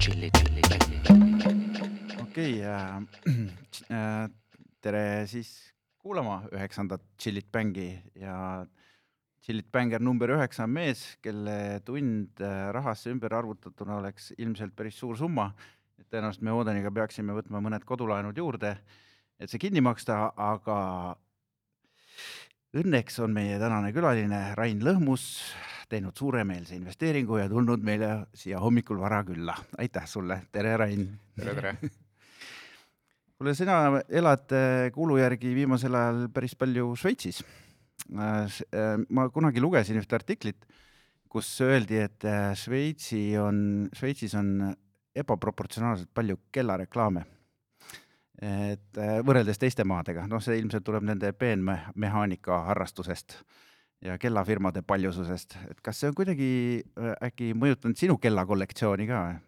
tšilli, tšilli, tšilli. okei äh,, tere siis kuulama üheksandat Chillit Bängi ja Chillit Bänger number üheksa on mees, kelle tund äh, rahasse ümber arvutatuna oleks ilmselt päris suur summa. tõenäoliselt me Odeniga peaksime võtma mõned kodulaenud juurde, et see kinni maksta, aga õnneks on meie tänane külaline Rain Lõhmus teinud suuremeelse investeeringu ja tulnud meile siia hommikul vara külla. aitäh sulle, tere Rain. tere, tere. kuule, sina elad äh, kuulu järgi viimasel ajal päris palju Šveitsis. ma kunagi lugesin ühte artiklit, kus öeldi, et äh, Šveitsi on, Šveitsis on ebaproportsionaalselt palju kellareklaame. et äh, võrreldes teiste maadega, noh, see ilmselt tuleb nende peenmehaanika harrastusest ja kellafirmade paljususest, et kas see on kuidagi äh, äkki mõjutanud sinu kellakollektsiooni ka või?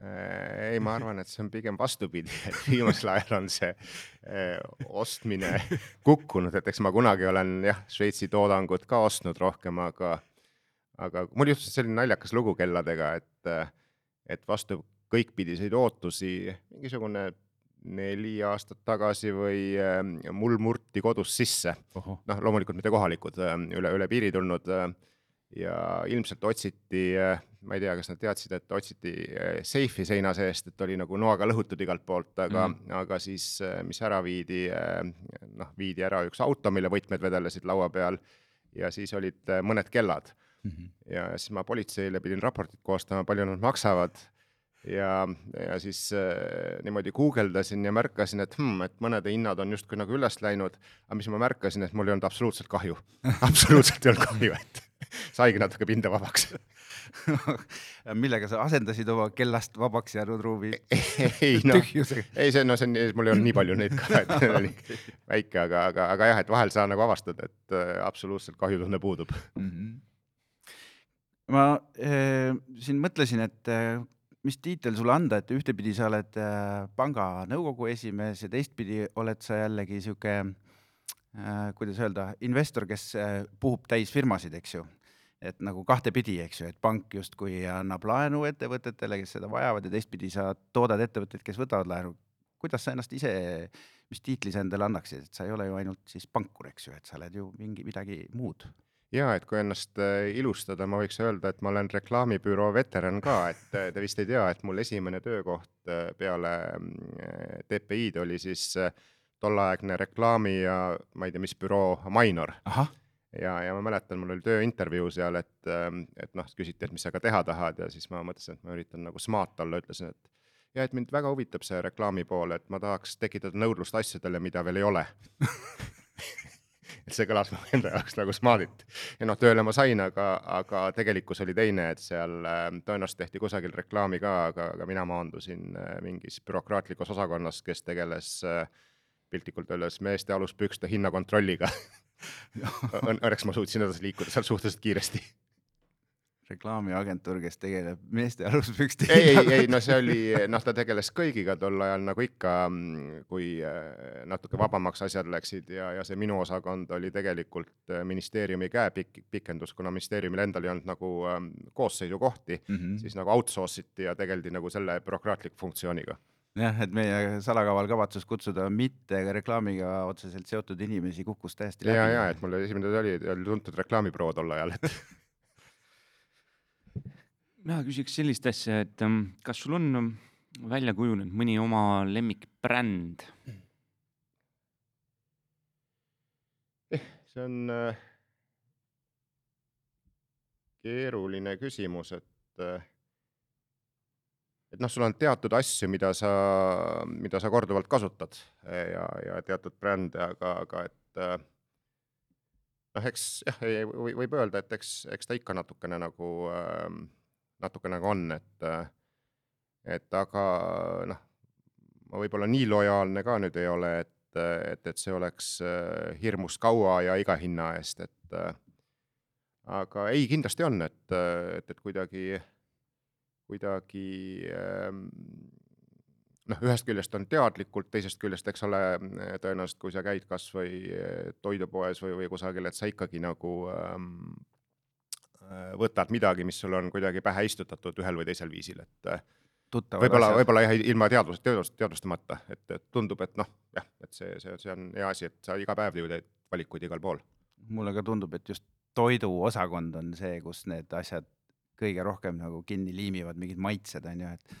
ei, ma arvan, et see on pigem vastupidi, et viimasel ajal on see eh, ostmine kukkunud, et eks ma kunagi olen jah, Šveitsi toodangut ka ostnud rohkem, aga, aga mul juhtus selline naljakas lugu kelladega, et, et vastu kõikpidiseid ootusi mingisugune neli aastat tagasi või eh, mul murti kodus sisse, noh, loomulikult mitte kohalikud, üle, üle piiri tulnud eh, ja ilmselt otsiti, ma ei tea, kas nad teadsid, et otsiti eh, seifi seina seest, et oli nagu noaga lõhutud igalt poolt, aga mm, aga siis, mis ära viidi, noh, viidi ära üks auto, mille võtmed vedelesid laua peal ja siis olid eh, mõned kellad mm. -hmm. ja siis ma politseile pidin raportit koostama, palju nad maksavad ja, ja siis äh, niimoodi guugeldasin ja märkasin, et hmm, et mõnede hinnad on justkui nagu üles läinud, aga mis ma märkasin, et mul ei olnud absoluutselt kahju, absoluutselt ei olnud kahju, et saigi natuke pinda vabaks. millega sa asendasid oma kellast vabaks jäänud ruumi ei noh, ei see no see on, mul ei olnud nii palju neid ka, et oli väike, aga, aga, aga jah, et vahel sa nagu avastad, et äh, absoluutselt kahjutunne puudub. Mhm. ma äh, siin mõtlesin, et äh, mis tiitel sulle anda, et ühtepidi sa oled äh, panga nõukogu esimees ja teistpidi oled sa jällegi sihuke äh,, kuidas öelda, investor, kes äh, puhub täis firmasid, eks ju. et nagu kahtepidi, eks ju, et pank justkui annab laenu ettevõtetele, kes seda vajavad ja teistpidi sa toodad ettevõtteid, kes võtavad laenu. kuidas sa ennast ise, mis tiitli sa endale annaksid, et sa ei ole ju ainult siis pankur, eks ju, et sa oled ju mingi midagi muud ja et kui ennast äh, ilustada, ma võiks öelda, et ma olen reklaamibüroo veteran ka, et äh, te vist ei tea, et mul esimene töökoht äh, peale mm, TPI-d oli siis tolleaegne reklaami ja ma ei tea, mis büroo Mainor ja, ja ma mäletan, mul oli tööintervjuu seal, et, et noh, küsiti, et mis sa ka teha tahad ja siis ma mõtlesin, et ma üritan nagu smart olla, ütlesin, et ja et mind väga huvitab see reklaami pool, et ma tahaks tekitada nõudlust asjadele, mida veel ei ole et see kõlas mu enda jaoks nagu smardilt ja noh, tööle ma sain, aga, aga tegelikkus oli teine, et seal äh, tõenäoliselt tehti kusagil reklaami ka, aga, aga mina maandusin äh, mingis bürokraatlikus osakonnas, kes tegeles äh, piltlikult öeldes meeste aluspükste hinnakontrolliga Õn- Õnneks ma suutsin edasi liikuda seal suhteliselt kiiresti. reklaamiagentuur, kes tegeleb meeste aluspükste ei, ei, ei no see oli, noh, ta tegeles kõigiga tol ajal nagu ikka, kui äh, natuke vabamaks asjad läksid ja, ja see minu osakond oli tegelikult äh, ministeeriumi käepik-, pikendus, kuna ministeeriumil endal ei olnud nagu ähm, koosseisukohti mm, Mhm. -hmm. siis nagu outsource iti ja tegeldi nagu selle bürokraatliku funktsiooniga. jah, et meie salakaval kavatsus kutsuda mitte reklaamiga otseselt seotud inimesi kukkus täiesti ja, läbi. ja et mul esimene oli, oli tuntud reklaamibüroo tol ajal, et mina küsiks sellist asja, et ähm, kas sul on ähm, välja kujunenud mõni oma lemmikbränd? see on äh, keeruline küsimus, et äh, et noh, sul on teatud asju, mida sa, mida sa korduvalt kasutad eh, ja, ja teatud brände, aga, aga et äh, noh, eks jah, või võib öelda, et eks, eks ta ikka natukene nagu äh,, natuke nagu on, et äh, et aga noh, ma võib-olla nii lojaalne ka nüüd ei ole, et, et, et see oleks äh, hirmus kaua ja iga hinna eest, et äh, aga ei, kindlasti on, et, et, et kuidagi, kuidagi ähm, noh, ühest küljest on teadlikult, teisest küljest, eks ole, tõenäoliselt kui sa käid kas või toidupoes või, või kusagil, et sa ikkagi nagu ähm, äh, võtad midagi, mis sul on kuidagi pähe istutatud ühel või teisel viisil, et äh, võib-olla, võib-olla jah, ilma teadvus, teadvust, teadvustamata, et, et tundub, et noh, jah, et see, see, see on hea asi, et sa iga päev ju teed valikuid igal pool. mulle ka tundub, et just toiduosakond on see, kus need asjad kõige rohkem nagu kinni liimivad, mingid maitsed on ju, et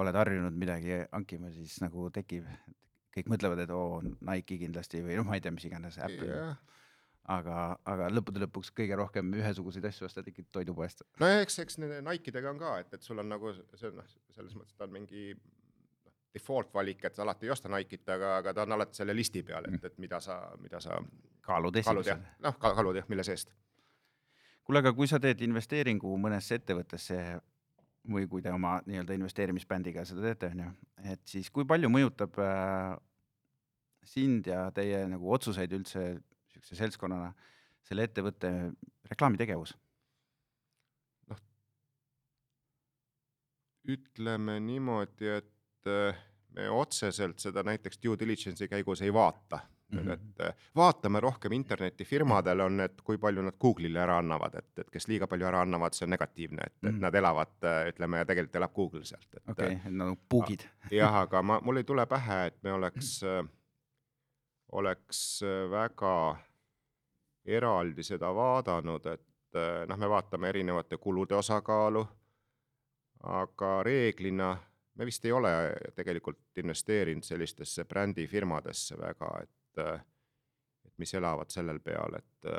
oled harjunud midagi hankima, siis nagu tekib, kõik mõtlevad, et oo, Nike kindlasti või noh, ma ei tea, mis iganes Apple, aga, aga lõppude lõpuks kõige rohkem ühesuguseid asju ostad ikkagi toidupoest. no eks, eks nende Nike'dega on ka, et, et sul on nagu see noh, selles mõttes ta on mingi noh, default valik, et sa alati ei osta Nike'it, aga, aga ta on alati selle listi peal, et, et mida sa, mida sa kaalud esimesena., noh, kaalud jah, mille seest. kuule, aga kui sa teed investeeringu mõnesse ettevõttesse või kui te oma nii-öelda investeerimisbändiga seda teete, on ju, et siis kui palju mõjutab äh, sind ja teie nagu otsuseid üldse niisuguse seltskonnana selle ettevõtte reklaamitegevus? ütleme niimoodi, et äh, me otseselt seda näiteks due diligence'i käigus ei vaata nüüd, Mhm. et äh, vaatame rohkem internetifirmadel on, et kui palju nad Google'ile ära annavad, et, et kes liiga palju ära annavad, see on negatiivne, et, et Mhm. nad elavad, ütleme, tegelikult elab Google sealt, et okei okay,, nagu bugid. jah, aga ma, mul ei tule pähe, et me oleks, oleks äh, väga eraldi seda vaadanud, et äh, noh, me vaatame erinevate kulude osakaalu, aga reeglina me vist ei ole tegelikult investeerinud sellistesse brändifirmadesse väga, et, et mis elavad sellel peal, et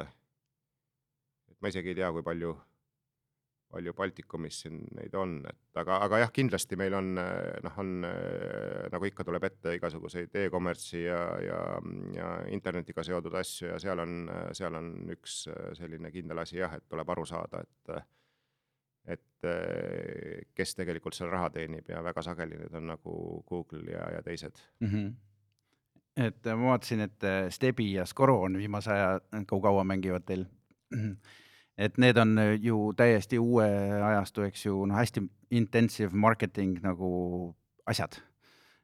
et ma isegi ei tea, kui palju palju Baltikumis siin neid on, et aga, aga jah, kindlasti meil on noh, on äh, nagu ikka tuleb ette igasuguseid e-kommertsi ja, ja, ja internetiga seotud asju ja seal on, seal on üks äh, selline kindel asi jah, et tuleb aru saada, et et kes tegelikult seal raha teenib ja väga sageli need on nagu Google ja, ja teised. mm. -hmm. et ma vaatasin, et Stebi ja Scoro on viimase aja kaua mängivad teil. Et need on äh, ju täiesti uue ajastu, eks ju, noh, hästi intensive marketing nagu asjad.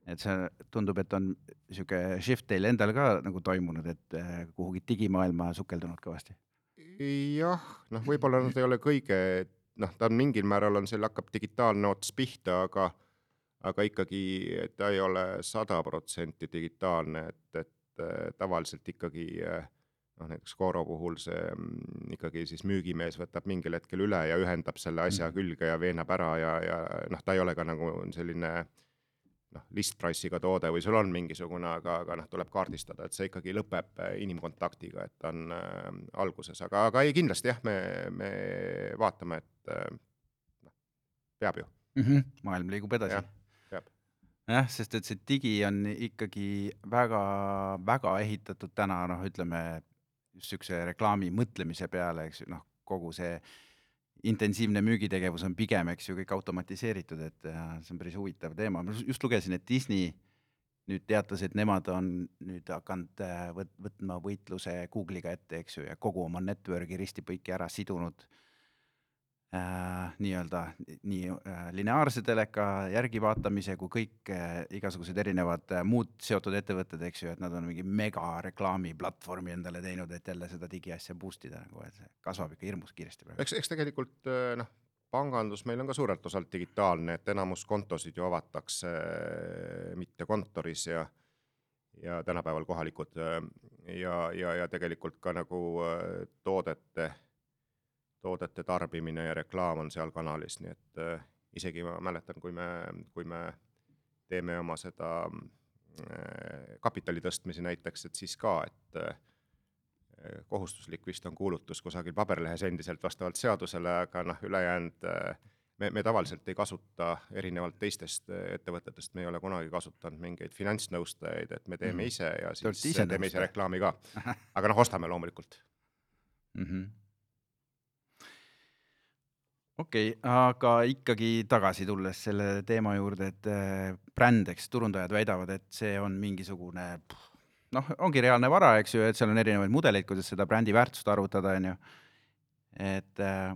et see tundub, et on sihuke shift teil endal ka nagu toimunud, et äh, kuhugi digimaailma sukeldunud kõvasti. jah, noh, võib-olla nad ei ole kõige, noh, ta on mingil määral on seal hakkab digitaalne ots pihta, aga aga ikkagi ta ei ole sada protsenti digitaalne, et, et äh, tavaliselt ikkagi äh, noh, näiteks Coro puhul see mm, ikkagi siis müügimees võtab mingil hetkel üle ja ühendab selle asja Mhm. külge ja veenab ära ja, ja noh, ta ei ole ka nagu selline noh, list price'iga toode või sul on mingisugune, aga, aga noh, tuleb kaardistada, et see ikkagi lõpeb äh, inimkontaktiga, et on äh, alguses, aga, aga ei kindlasti jah, me, me vaatame, et äh, noh, peab ju. mm. -hmm. maailm liigub edasi jah, sest et see digi on ikkagi väga-väga ehitatud täna noh, ütleme just siukse reklaami mõtlemise peale, eks ju, noh, kogu see intensiivne müügitegevus on pigem, eks ju, kõik automatiseeritud, et äh, see on päris huvitav teema, ma just lugesin, et Disney nüüd teatas, et nemad on nüüd hakanud äh, võt-, võtma võitluse Google'iga ette, eks ju, ja kogu oma network'i risti-põiki ära sidunud. äh, nii-öelda nii äh, lineaarse teleka järgivaatamise kui kõik äh, igasugused erinevad äh, muud seotud ettevõtted, eks ju, et nad on mingi mega reklaamiplatvormi endale teinud, et jälle seda digiasja boost ida nagu, et see kasvab ikka hirmus kiiresti praegu. eks, eks tegelikult äh, noh, pangandus meil on ka suurelt osalt digitaalne, et enamus kontosid ju avatakse äh, mitte kontoris ja ja tänapäeval kohalikud äh, ja, ja, ja tegelikult ka nagu äh, toodete, toodete tarbimine ja reklaam on seal kanalis, nii et äh, isegi ma mäletan, kui me, kui me teeme oma seda äh, kapitali tõstmisi näiteks, et siis ka, et äh, kohustuslik vist on kuulutus kusagil paberlehes endiselt vastavalt seadusele, aga noh, ülejäänud äh, me, me tavaliselt ei kasuta erinevalt teistest äh, ettevõtetest, me ei ole kunagi kasutanud mingeid finantsnõustajaid, et me teeme Mhm. ise ja siis ise teeme ise nõustaja? reklaami ka. aga noh, ostame loomulikult. mm -hmm. Okei okay,, aga ikkagi tagasi tulles selle teema juurde, et äh, bränd, eks turundajad väidavad, et see on mingisugune noh, ongi reaalne vara, eks ju, et seal on erinevaid mudeleid, kuidas seda brändi väärtust arvutada, on ju. et äh,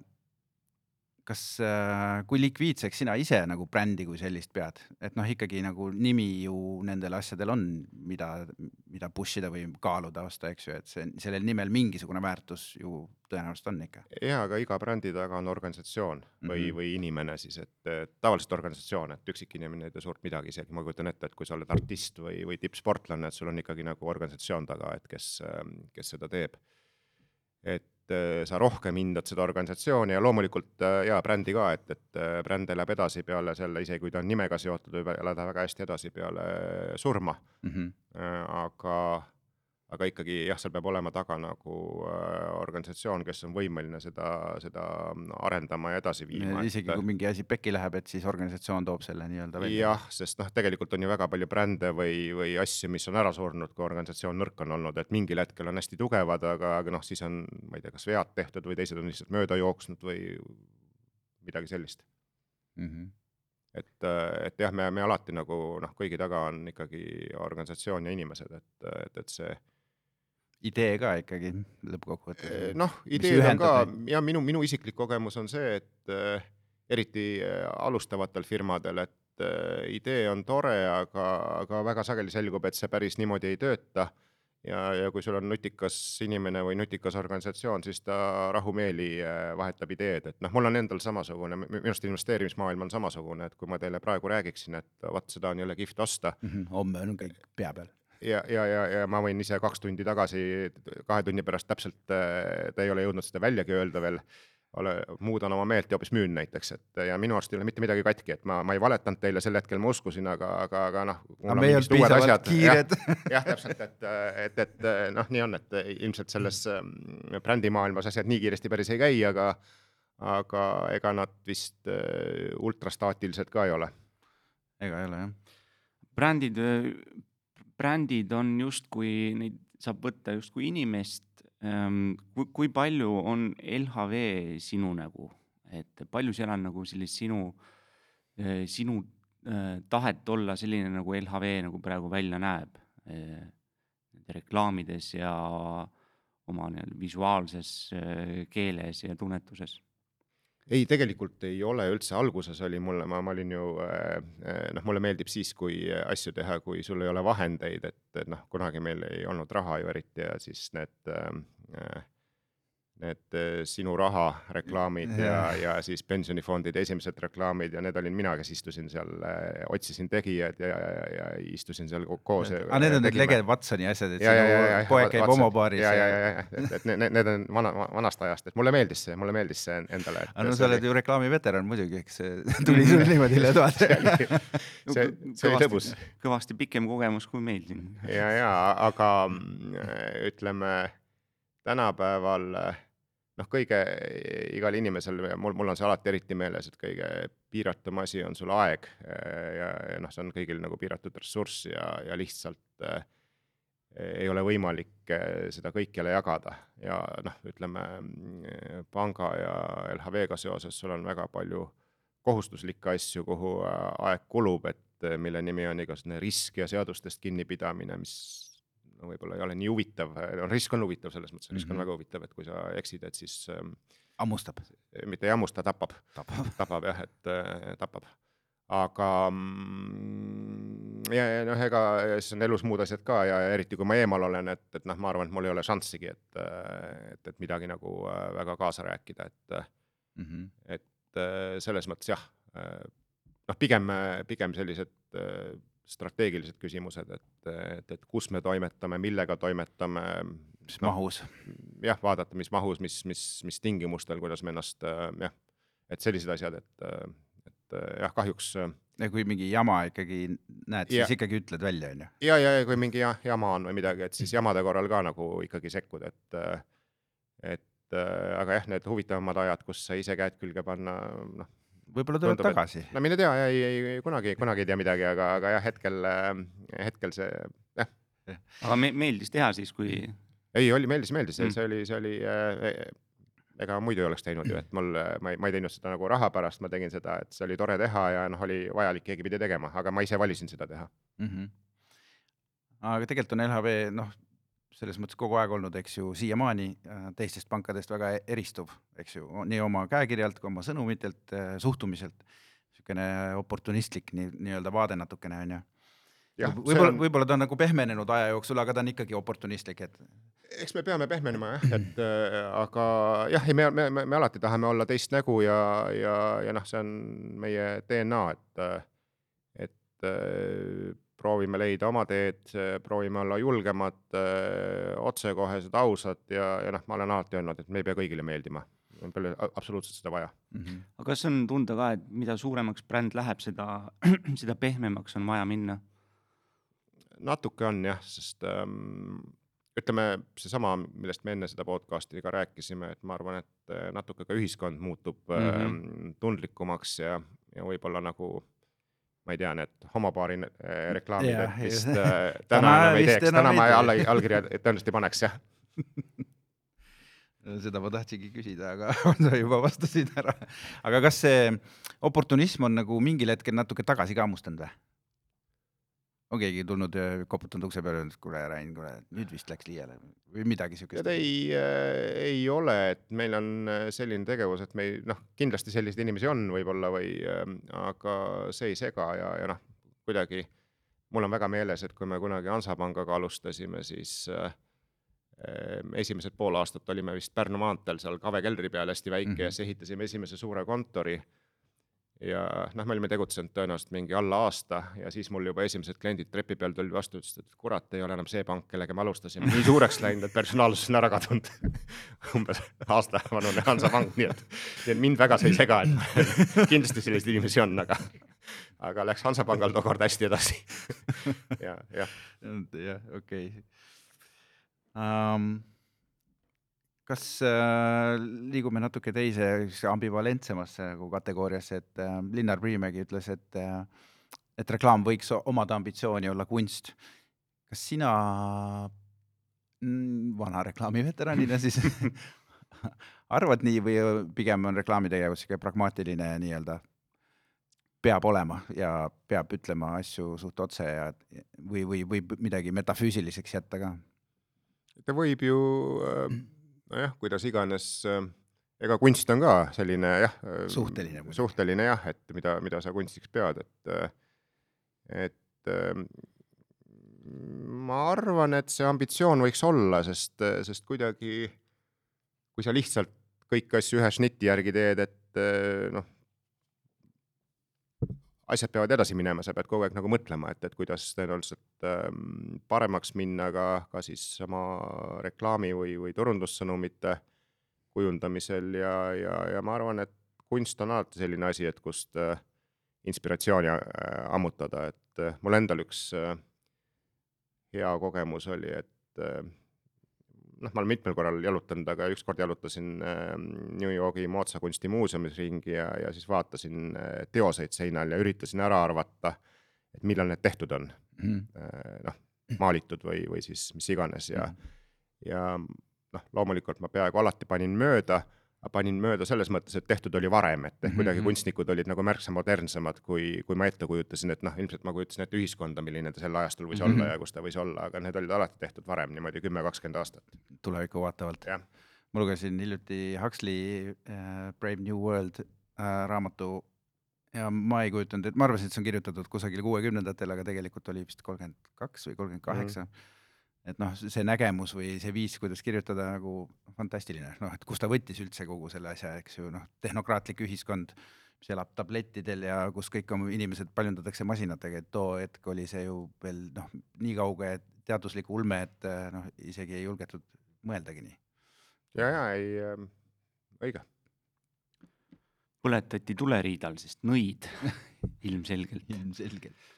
kas äh,, kui likviidseks sina ise nagu brändi kui sellist pead, et noh, ikkagi nagu nimi ju nendel asjadel on, mida, mida push ida või kaaluda osta, eks ju, et see sellel nimel mingisugune väärtus ju tõenäoliselt on ikka. ja aga iga brändi taga on organisatsioon või mm. -hmm. või inimene siis, et et tavaliselt organisatsioon, et üksik inimene ei tee suurt midagi, isegi ma kujutan ette, et kui sa oled artist või, või tippsportlane, et sul on ikkagi nagu organisatsioon taga, et kes, kes seda teeb. et eh, sa rohkem hindad seda organisatsiooni ja loomulikult eh, ja brändi ka, et, et eh, bränd elab edasi peale selle, isegi kui ta on nimega seotud, võib elada väga hästi edasi peale surma Mm -hmm. Äh, aga, aga ikkagi jah, seal peab olema taga nagu äh, organisatsioon, kes on võimeline seda, seda arendama ja edasi viima. isegi kui mingi asi pekki läheb, et siis organisatsioon toob selle nii-öelda välja. jah, sest noh, tegelikult on ju väga palju brände või, või asju, mis on ära surnud, kui organisatsioon nõrk on olnud, et mingil hetkel on hästi tugevad, aga, aga noh, siis on, ma ei tea, kas vead tehtud või teised on lihtsalt mööda jooksnud või midagi sellist. Mm -hmm. et, et jah, me, me alati nagu noh, kõigi taga on ikkagi organisatsioon ja inimesed, et, et, et see idee ka ikkagi lõppkokkuvõttes. Eh, noh, mis ideed on ka neid. ja minu, minu isiklik kogemus on see, et äh, eriti äh, alustavatel firmadel, et äh, idee on tore, aga, aga väga sageli selgub, et see päris niimoodi ei tööta. ja, ja kui sul on nutikas inimene või nutikas organisatsioon, siis ta rahumeeli äh, vahetab ideed, et noh, mul on endal samasugune, minu arust investeerimismaailm on samasugune, et kui ma teile praegu räägiksin, et vot seda on jälle kihvt osta Mhm, homme on kõik pea peal. ja, ja, ja, ja ma võin ise kaks tundi tagasi, kahe tunni pärast täpselt, ta ei ole jõudnud seda väljagi öelda veel, ole, muudan oma meelt ja hoopis müün näiteks, et ja minu arust ei ole mitte midagi katki, et ma, ma ei valetanud teile sel hetkel, ma uskusin, aga, aga, aga noh. kiired. jah, täpselt, et, et, et noh, nii on, et ilmselt selles ähm, brändimaailmas asjad nii kiiresti päris ei käi, aga aga ega nad vist äh, ultrastaatilised ka ei ole. ega ei ole jah. brändid, brändid on justkui, neid saab võtta justkui inimest. kui, kui palju on LHV sinu nägu, et palju seal on nagu sellist sinu, sinu eh, tahet olla selline, nagu LHV nagu praegu välja näeb eh, reklaamides ja oma nii-öelda visuaalses eh, keeles ja tunnetuses ei, tegelikult ei ole üldse, alguses oli mulle, ma, ma olin ju äh, noh, mulle meeldib siis, kui asju teha, kui sul ei ole vahendeid, et, et noh, kunagi meil ei olnud raha ju eriti ja siis need äh, need äh, sinu raha reklaamid ja, ja siis pensionifondide esimesed reklaamid ja need olin mina, kes istusin seal, otsisin tegijaid ja, ja, ja istusin seal ko- koos. aga need on need Lege Watsoni asjad, et ja, ja, ja, ja sinu, poeg käib homobaaris ja, ja, ja, ja, et, et need, need on vana, vanast ajast, et mulle meeldis see, mulle meeldis see endale. aga no sa oled ju reklaamiveteran muidugi, eks see tuli sul niimoodi üle toa. see, see oli lõbus. kõvasti pikem kogemus kui meil siin. ja, ja aga mm, ütleme tänapäeval noh, kõige igal inimesel, mul, mul on see alati eriti meeles, et kõige piiratum asi on sul aeg ja, ja noh, see on kõigil nagu piiratud ressurss ja, ja lihtsalt äh, ei ole võimalik äh, seda kõikjale jagada. Ja noh, ütleme mm, panga ja LHV-ga seoses sul on väga palju kohustuslikke asju, kuhu aeg kulub, et mille nimi on igasugune risk ja seadustest kinnipidamine, mis no võib-olla ei ole nii huvitav, no risk on huvitav selles mõttes, risk on Mhm. väga huvitav, et kui sa eksid, et siis ähm, hammustab. mitte ei hammusta, tapab, tapab. jah, et äh, tapab. aga mm, ja, ja noh, ega siis on elus muud asjad ka ja eriti kui ma eemal olen, et, et noh, ma arvan, et mul ei ole šanssigi, et, et, et midagi nagu äh, väga kaasa rääkida, et Mhm. et äh, selles mõttes jah, noh, pigem, pigem sellised äh, strateegilised küsimused, et, et, et kus me toimetame, millega toimetame, mis mahus. jah, vaadata, mis mahus, mis, mis, mis tingimustel, kuidas me ennast jah, et sellised asjad, et, et jah, kahjuks ja kui mingi jama ikkagi näed, Ja- siis ikkagi ütled välja, onju. ja, ja, ja kui mingi ja, jama on või midagi, et siis jamade korral ka nagu ikkagi sekkuda, et et aga jah, need huvitavamad ajad, kus sa ise käed külge panna, noh, võib-olla tuleb Tundub, tagasi. no mine tea, ei, ei kunagi, kunagi ei tea midagi, aga, aga jah, hetkel, hetkel see jah, aga me-, meeldis teha siis, kui ei oli, meeldis, meeldis mm., see oli, see oli äh, ega muidu ei oleks teinud ju, et mul, ma ei, ma ei teinud seda nagu raha pärast, ma tegin seda, et see oli tore teha ja noh, oli vajalik, keegi pidi tegema, aga ma ise valisin seda teha. mm. -hmm. aga tegelikult on LHV noh, selles mõttes kogu aeg olnud, eks ju, siiamaani äh, teistest pankadest väga e- eristuv, eks ju, nii oma käekirjalt kui oma sõnumitelt, suhtumiselt. niisugune oportunistlik nii nii-öelda vaade natukene on ju. võib-olla on, võib-olla ta on nagu pehmenenud aja jooksul, aga ta on ikkagi oportunistlik, et eks me peame pehmenema jah, et äh, aga jah, ei me, me, me, me alati tahame olla teist nägu ja, ja, ja noh, see on meie DNA, et, et äh, proovime leida oma teed, proovime olla julgemad, otsekohesed, ausad ja, ja noh, ma olen alati öelnud, et me ei pea kõigile meeldima, pole a- absoluutselt seda vaja. mm -hmm. aga kas on tunda ka, et mida suuremaks bränd läheb, seda, seda pehmemaks on vaja minna? natuke on jah, sest ähm, ütleme, seesama, millest me enne seda podcast'i ka rääkisime, et ma arvan, et äh, natuke ka ühiskond muutub mm. -hmm. tundlikumaks ja, ja võib-olla nagu ma ei tea, need homopaari äh, reklaamid et vist äh, täna Täna enam ei teeks, täna ma alla, allkirja tõenäoliselt ei paneks jah. seda ma tahtsingi küsida, aga sa juba vastasid ära. aga kas see oportunism on nagu mingil hetkel natuke tagasi ka hammustanud või? On keegi tulnud ja koputanud ukse peale ja öelnud, kuule Rain, kuule nüüd vist läks liiale või midagi siukest ei äh,, ei ole, et meil on äh, selline tegevus, et me ei noh, kindlasti selliseid inimesi on võib-olla või äh,, aga see ei sega ja, ja noh, kuidagi mul on väga meeles, et kui me kunagi Hansapangaga alustasime, siis äh, äh, esimesed pool aastat olime vist Pärnu maanteel seal Kave keldri peal hästi väike mm Mhm. -hmm. ja siis ehitasime esimese suure kontori ja noh, me olime tegutsenud tõenäoliselt mingi alla aasta ja siis mul juba esimesed kliendid trepi peal tulid vastu, ütlesid, et kurat, ei ole enam see pank, kellega me alustasime, nii suureks läinud, et personaalsus on ära kadunud. umbes aasta vanune Hansapank, nii et, nii et mind väga see ei sega, et kindlasti selliseid inimesi on, aga, aga läks Hansapangal tookord hästi edasi. ja, jah, jah, okei um,. Kas äh, liigume natuke teise ambivalentsemasse nagu kategooriasse, et äh, Linnar Priimägi ütles, et äh,, et reklaam võiks omada ambitsiooni olla kunst. kas sina mm, vana reklaamiveteranina siis arvad nii või pigem on reklaamitegevus sihuke pragmaatiline nii-öelda peab olema ja peab ütlema asju suht otse ja või, või võib midagi metafüüsiliseks jätta ka. ta võib ju äh, nojah, kuidas iganes, ega kunst on ka selline jah, Suhteline muidugi. suhteline jah, et mida, mida sa kunstiks pead, et, et äh, ma arvan, et see ambitsioon võiks olla, sest, sest kuidagi kui sa lihtsalt kõiki asju ühe šnitti järgi teed, et äh, noh, asjad peavad edasi minema, sa pead kogu aeg nagu mõtlema, et, et kuidas tõenäoliselt ähm, paremaks minna ka, ka siis oma reklaami või, või turundussõnumite kujundamisel ja, ja, ja ma arvan, et kunst on alati selline asi, et kust äh, inspiratsiooni äh, ammutada, et äh, mul endal üks äh, hea kogemus oli, et äh, noh, ma olen mitmel korral jalutanud, aga ükskord jalutasin äh, New Yorgi moodsa kunstimuuseumis ringi ja, ja siis vaatasin äh, teoseid seinal ja üritasin ära arvata, et millal need tehtud on. noh, maalitud või, või siis mis iganes ja, ja noh, loomulikult ma peaaegu alati panin mööda, panin mööda selles mõttes, et tehtud oli varem, et ehk kuidagi Mhm. kunstnikud olid nagu märksa modernsemad, kui, kui ma ette kujutasin, et noh, ilmselt ma kujutasin ette ühiskonda, milline ta sel ajastul võis Mhm. olla ja kus ta võis olla, aga need olid alati tehtud varem, niimoodi kümme, kakskümmend aastat. tulevikku vaatavalt ma lugesin hiljuti Huxley äh, Brave New World äh, raamatu ja ma ei kujutanud, et ma arvasin, et see on kirjutatud kusagil kuuekümnendatel, aga tegelikult oli vist kolmkümmend kaks või kolmkümmend kaheksa. Et noh, see nägemus või see viis, kuidas kirjutada nagu fantastiline, noh, et kust ta võttis üldse kogu selle asja, eks ju, noh, tehnokraatlik ühiskond, mis elab tablettidel ja kus kõik oma inimesed paljundatakse masinatega, et too hetk oli see ju veel noh, nii kauge teaduslik ulme, et äh, noh, isegi ei julgetud mõeldagi nii. ja, ja ei äh,, õige. põletati tuleriidal, sest nõid ilmselgelt. ilmselgelt.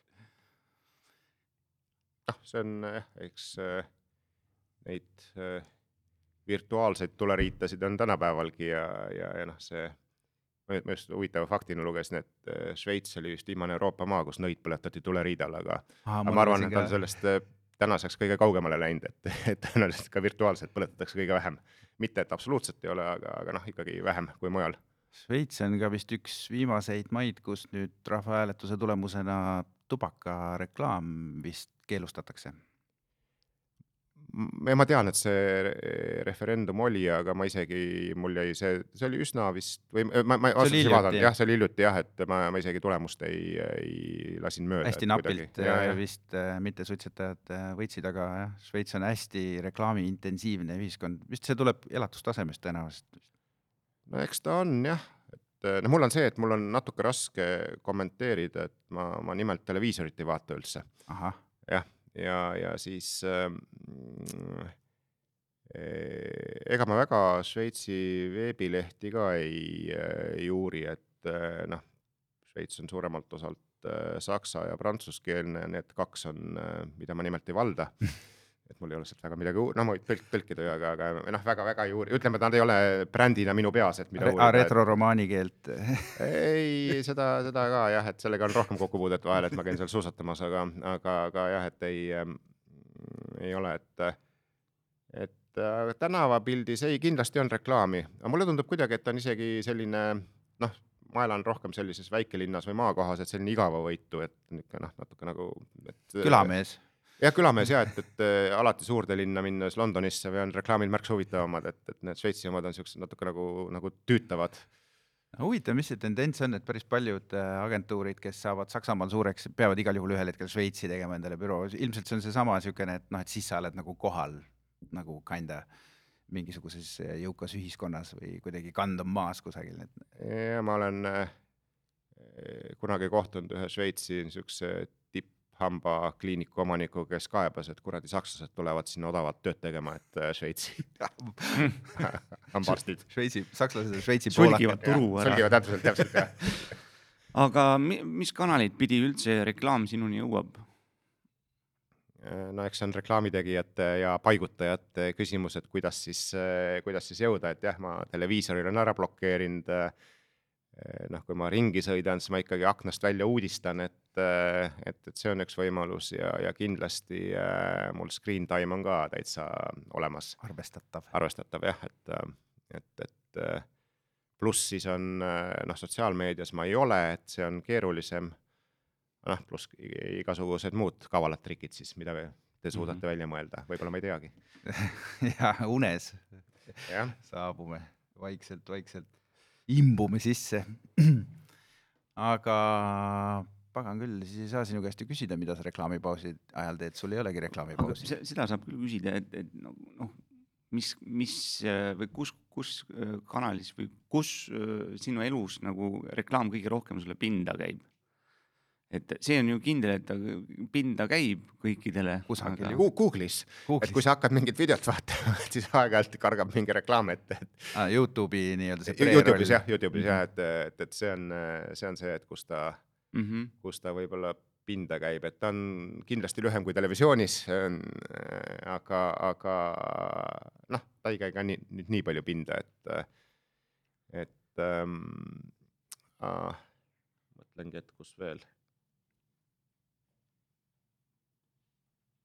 noh, see on jah, eks äh, neid äh, virtuaalseid tuleriitasid on tänapäevalgi ja, ja, ja noh, see ma ma just huvitava faktina lugesin, et Šveits oli vist viimane Euroopa maa, kus nõid põletati tuleriidal, aga aga ma arvan, et on sellest tänaseks kõige kaugemale läinud, et, et tõenäoliselt ka virtuaalselt põletatakse kõige vähem. mitte, et absoluutselt ei ole, aga, aga noh, ikkagi vähem kui mujal. Šveits on ka vist üks viimaseid maid, kus nüüd rahvahääletuse tulemusena tubakareklaam vist keelustatakse. ja ma tean, et see re- referendum oli, aga ma isegi, mul jäi see, see oli üsna vist või ma, ma otseselt ei vaadanud, jah. see oli hiljuti jah, et ma, ma isegi tulemust ei, ei lasin mööda. hästi napilt äh, vist äh, mittesuitsetajad äh, võitsid, aga jah, Šveits on hästi reklaamiintensiivne ühiskond, vist see tuleb elatustasemest tõenäoliselt. no eks ta on jah, et eh, no mul on see, et mul on natuke raske kommenteerida, et ma, ma nimelt televiisorit ei vaata üldse. Jah, ja, ja siis ähm, eh, ega ma väga Šveitsi veebilehti ka ei, ei uuri, et eh, noh, Šveits on suuremalt osalt eh, saksa ja prantsuskeelne, need kaks on, mida ma nimelt ei valda et mul ei ole sealt väga midagi uur-, no ma võin tõlk-, tõlkida ju, aga, aga noh, väga-väga ei uuri, ütleme, et nad ei ole brändina minu peas, et mida Re uurida. retroromaani keelt. ei, seda, seda ka jah, et sellega on rohkem kokkupuudet vahel, et ma käin seal suusatamas, aga, aga, aga jah, et ei ähm,, ei ole, et, et äh, tänavapildis ei, kindlasti on reklaami, aga mulle tundub kuidagi, et on isegi selline noh, ma elan rohkem sellises väikelinnas või maakohas, et selline igavavõitu, et niisugune noh, natuke nagu, et külamees. jah, külamees ja et, et äh, alati suurde linna minnes Londonisse või on reklaamid märksa huvitavamad, et, et need Šveitsi omad on siuksed natuke nagu, nagu tüütavad. huvitav, mis see tendents on, et päris paljud äh, agentuurid, kes saavad Saksamaal suureks, peavad igal juhul ühel hetkel Šveitsi tegema endale büroo, ilmselt see on seesama niisugune, et noh, et siis sa oled nagu kohal nagu kinda mingisuguses äh, jõukas ühiskonnas või kuidagi kandum maas kusagil, et ja ma olen kunagi kohtunud ühe Šveitsi niisuguse tipphambakliiniku omanikuga, kes kaebas, et kuradi sakslased tulevad sinna odavat tööd tegema, et äh, Šveitsi hambaarstid. Šveitsi, sakslased ja Šveitsi sulgivad turu ära. sulgivad täpselt, täpselt jah. aga mi, mis kanaleid pidi üldse reklaam sinuni jõuab? no eks see on reklaamitegijate ja paigutajate küsimus, et kuidas siis, kuidas siis jõuda, et jah, ma televiisoril on ära blokeerinud. noh, kui ma ringi sõidan, siis ma ikkagi aknast välja uudistan, et, et, et see on üks võimalus ja, ja kindlasti äh, mul screen time on ka täitsa olemas, arvestatav. arvestatav jah, et, et, et pluss siis on noh, sotsiaalmeedias ma ei ole, et see on keerulisem noh, pluss igasugused muud kavalad trikid siis, mida te suudate mm -hmm. välja mõelda, võib-olla ma ei teagi. ja unes saabume vaikselt-vaikselt, imbume sisse. aga pagan küll, siis ei saa sinu käest ju küsida, mida sa reklaamipausi ajal teed, sul ei olegi reklaamipausi. se- seda saab küll küsida, et, et noh no,, mis, mis äh, või kus, kus äh, kanalis või kus äh, sinu elus nagu reklaam kõige rohkem sulle pinda käib? Et see on ju kindel, et ta pinda käib kõikidele. Kusagil ju. Google'is, et kui sa hakkad mingit videot vaatama, siis aeg-ajalt kargab mingi reklaam ette, et ah,. Youtube'i nii-öelda see Youtube'is jah, Youtube'is jah, et, et, et see on, see on see, et kus ta, mm. -hmm. kus ta võib-olla pinda käib, et ta on kindlasti lühem kui televisioonis, aga, aga noh, ta ei käi ka nii, nüüd nii palju pinda, et, et ähm, ah, mõtlengi, et kus veel.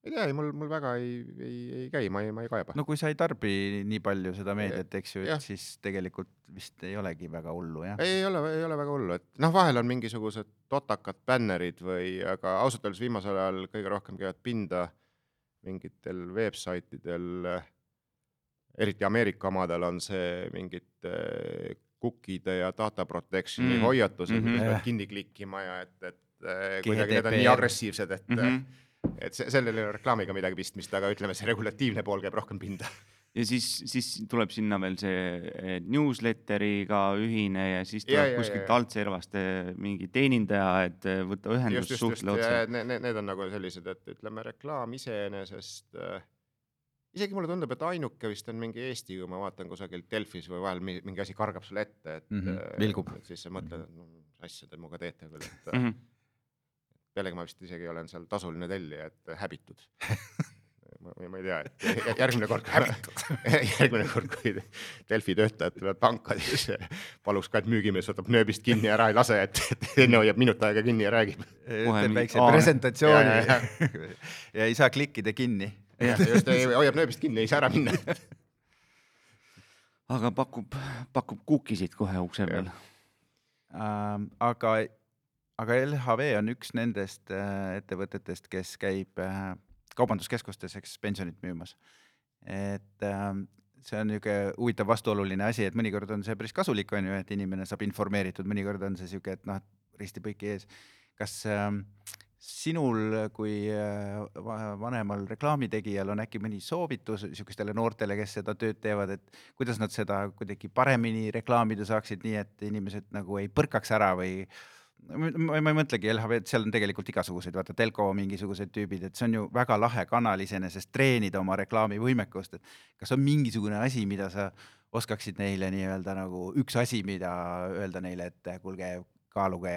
Ei tea, ei mul, mul väga ei, ei, ei käi, ma ei, ma ei kaeba. no kui sa ei tarbi nii palju seda meediat, eks ju, et siis tegelikult vist ei olegi väga hullu jah. ei, ole, ei ole väga hullu, et noh, vahel on mingisugused totakad bännerid või, aga ausalt öeldes viimasel ajal kõige rohkem käivad pinda mingitel veebsaitidel, eriti Ameerika omadel on see mingite cookie'de ja data protection'i Mm. hoiatused mm, Mhm. -hmm. mida Jah. peab kinni klikkima ja et, et eh, kuidagi need on nii agressiivsed, et Mm -hmm. -hmm. et see, sellel ei ole reklaamiga midagi pistmist, aga ütleme, see regulatiivne pool käib rohkem pinda. ja siis, siis tuleb sinna veel see eh, newsletteriga ühine ja siis tuleb ja, kuskilt ja, ja. altservast eh, mingi teenindaja, et eh, võtta ühendust, suhtle otse. need, need, on nagu sellised, et ütleme, reklaam iseenesest äh, isegi mulle tundub, et ainuke vist on mingi Eesti, kui ma vaatan kusagilt Delfis või vahel mi- mingi asi kargab sulle ette, et Mhm, äh, vilgub. et siis sa mõtled, et no mis asja te minuga teete küll, et mm. Pealegi ma vist isegi olen seal tasuline tellija, et häbitud. ma, ma ei tea, et jä- järgmine kord, järgmine kord, kui Delfi töötajad tulevad panka, siis paluks ka, et müügimees võtab nööbist kinni ja ära ei lase, et, et enne hoiab minut aega kinni ja räägib. teeb väikse presentatsiooni ja, ja, ja, ja ei saa klikkida kinni. just, hoiab nööbist kinni, ei saa ära minna. aga pakub, pakub kuukisid kohe ukse peal. Ähm, aga, aga LHV on üks nendest äh, ettevõtetest, kes käib äh, kaubanduskeskustes, eks pensionit müümas. et ähm, see on niisugune huvitav vastuoluline asi, et mõnikord on see päris kasulik, on ju, et inimene saab informeeritud, mõnikord on see niisugune, et noh, risti-põiki ees. kas ähm, sinul kui äh, va- vanemal reklaamitegijal on äkki mõni soovitus niisugustele noortele, kes seda tööd teevad, et kuidas nad seda kuidagi paremini reklaamida saaksid, nii et inimesed nagu ei põrkaks ära või ma ei mõtlegi LHV-d, seal on tegelikult igasuguseid, vaata Telko mingisugused tüübid, et see on ju väga lahe kanal iseenesest treenida oma reklaamivõimekust, et kas on mingisugune asi, mida sa oskaksid neile nii-öelda nagu üks asi, mida öelda neile, et kuulge, kaaluge,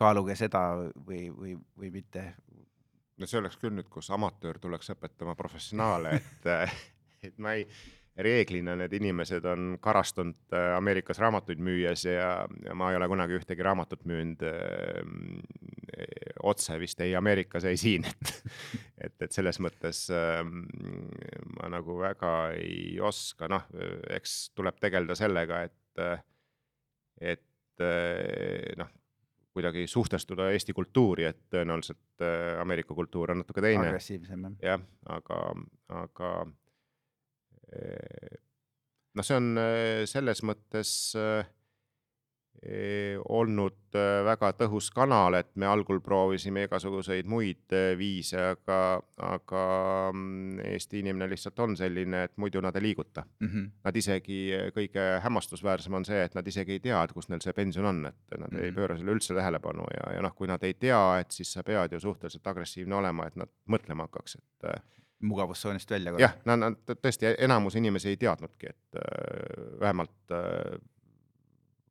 kaaluge seda või, või, või mitte. no see oleks küll nüüd, kus amatöör tuleks õpetama professionaale, et, et ma ei, reeglina need inimesed on karastunud äh, Ameerikas raamatuid müües ja, ja ma ei ole kunagi ühtegi raamatut müünud äh, otse vist ei Ameerikas, ei siin, et et, et selles mõttes äh, ma nagu väga ei oska, noh, eks tuleb tegeleda sellega, et, et äh, noh, kuidagi suhtestuda Eesti kultuuri, et tõenäoliselt äh, Ameerika kultuur on natuke teine agressiivsem jah. jah, aga, aga noh, see on selles mõttes olnud väga tõhus kanal, et me algul proovisime igasuguseid muid viise, aga, aga mm, Eesti inimene lihtsalt on selline, et muidu nad ei liiguta. Mhm. Nad isegi, kõige hämmastusväärsem on see, et nad isegi ei tea, et kus neil see pension on, et nad mm -hmm. ei Mhm. pööra selle üldse tähelepanu ja, ja noh, kui nad ei tea, et siis sa pead ju suhteliselt agressiivne olema, et nad mõtlema hakkaks, et mugavustsoonist välja. jah, nad, nad tõesti, enamus inimesi ei teadnudki, et äh, vähemalt äh,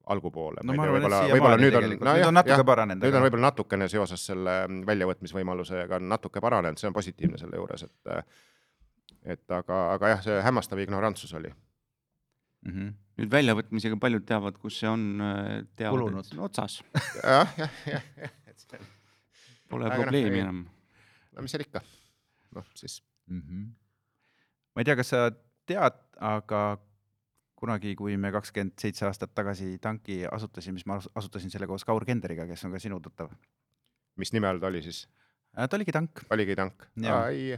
algupoole. no ma arvan, et võib-olla siiamaani nüüd on, tegelikult, nüüd on natuke paranenud. nüüd on võib-olla natukene seoses selle väljavõtmisvõimalusega on natuke paranenud, see on positiivne selle juures, et äh, et aga, aga jah, see hämmastav ignorantsus oli. mm. -hmm. nüüd väljavõtmisega paljud teavad, kus see on, teavad, Kulunud. et see on otsas, jah, jah, jah, jah, pole Aga noh, probleemi enam. no mis seal ikka, noh siis mm. -hmm. ma ei tea, kas sa tead, aga kunagi, kui me kakskümmend seitse aastat tagasi tanki asutasime, siis ma asu- asutasin selle koos Kaur Kenderiga, kes on ka sinu tuttav. mis nime all ta oli siis? ta oligi tank. oligi tank? Ei,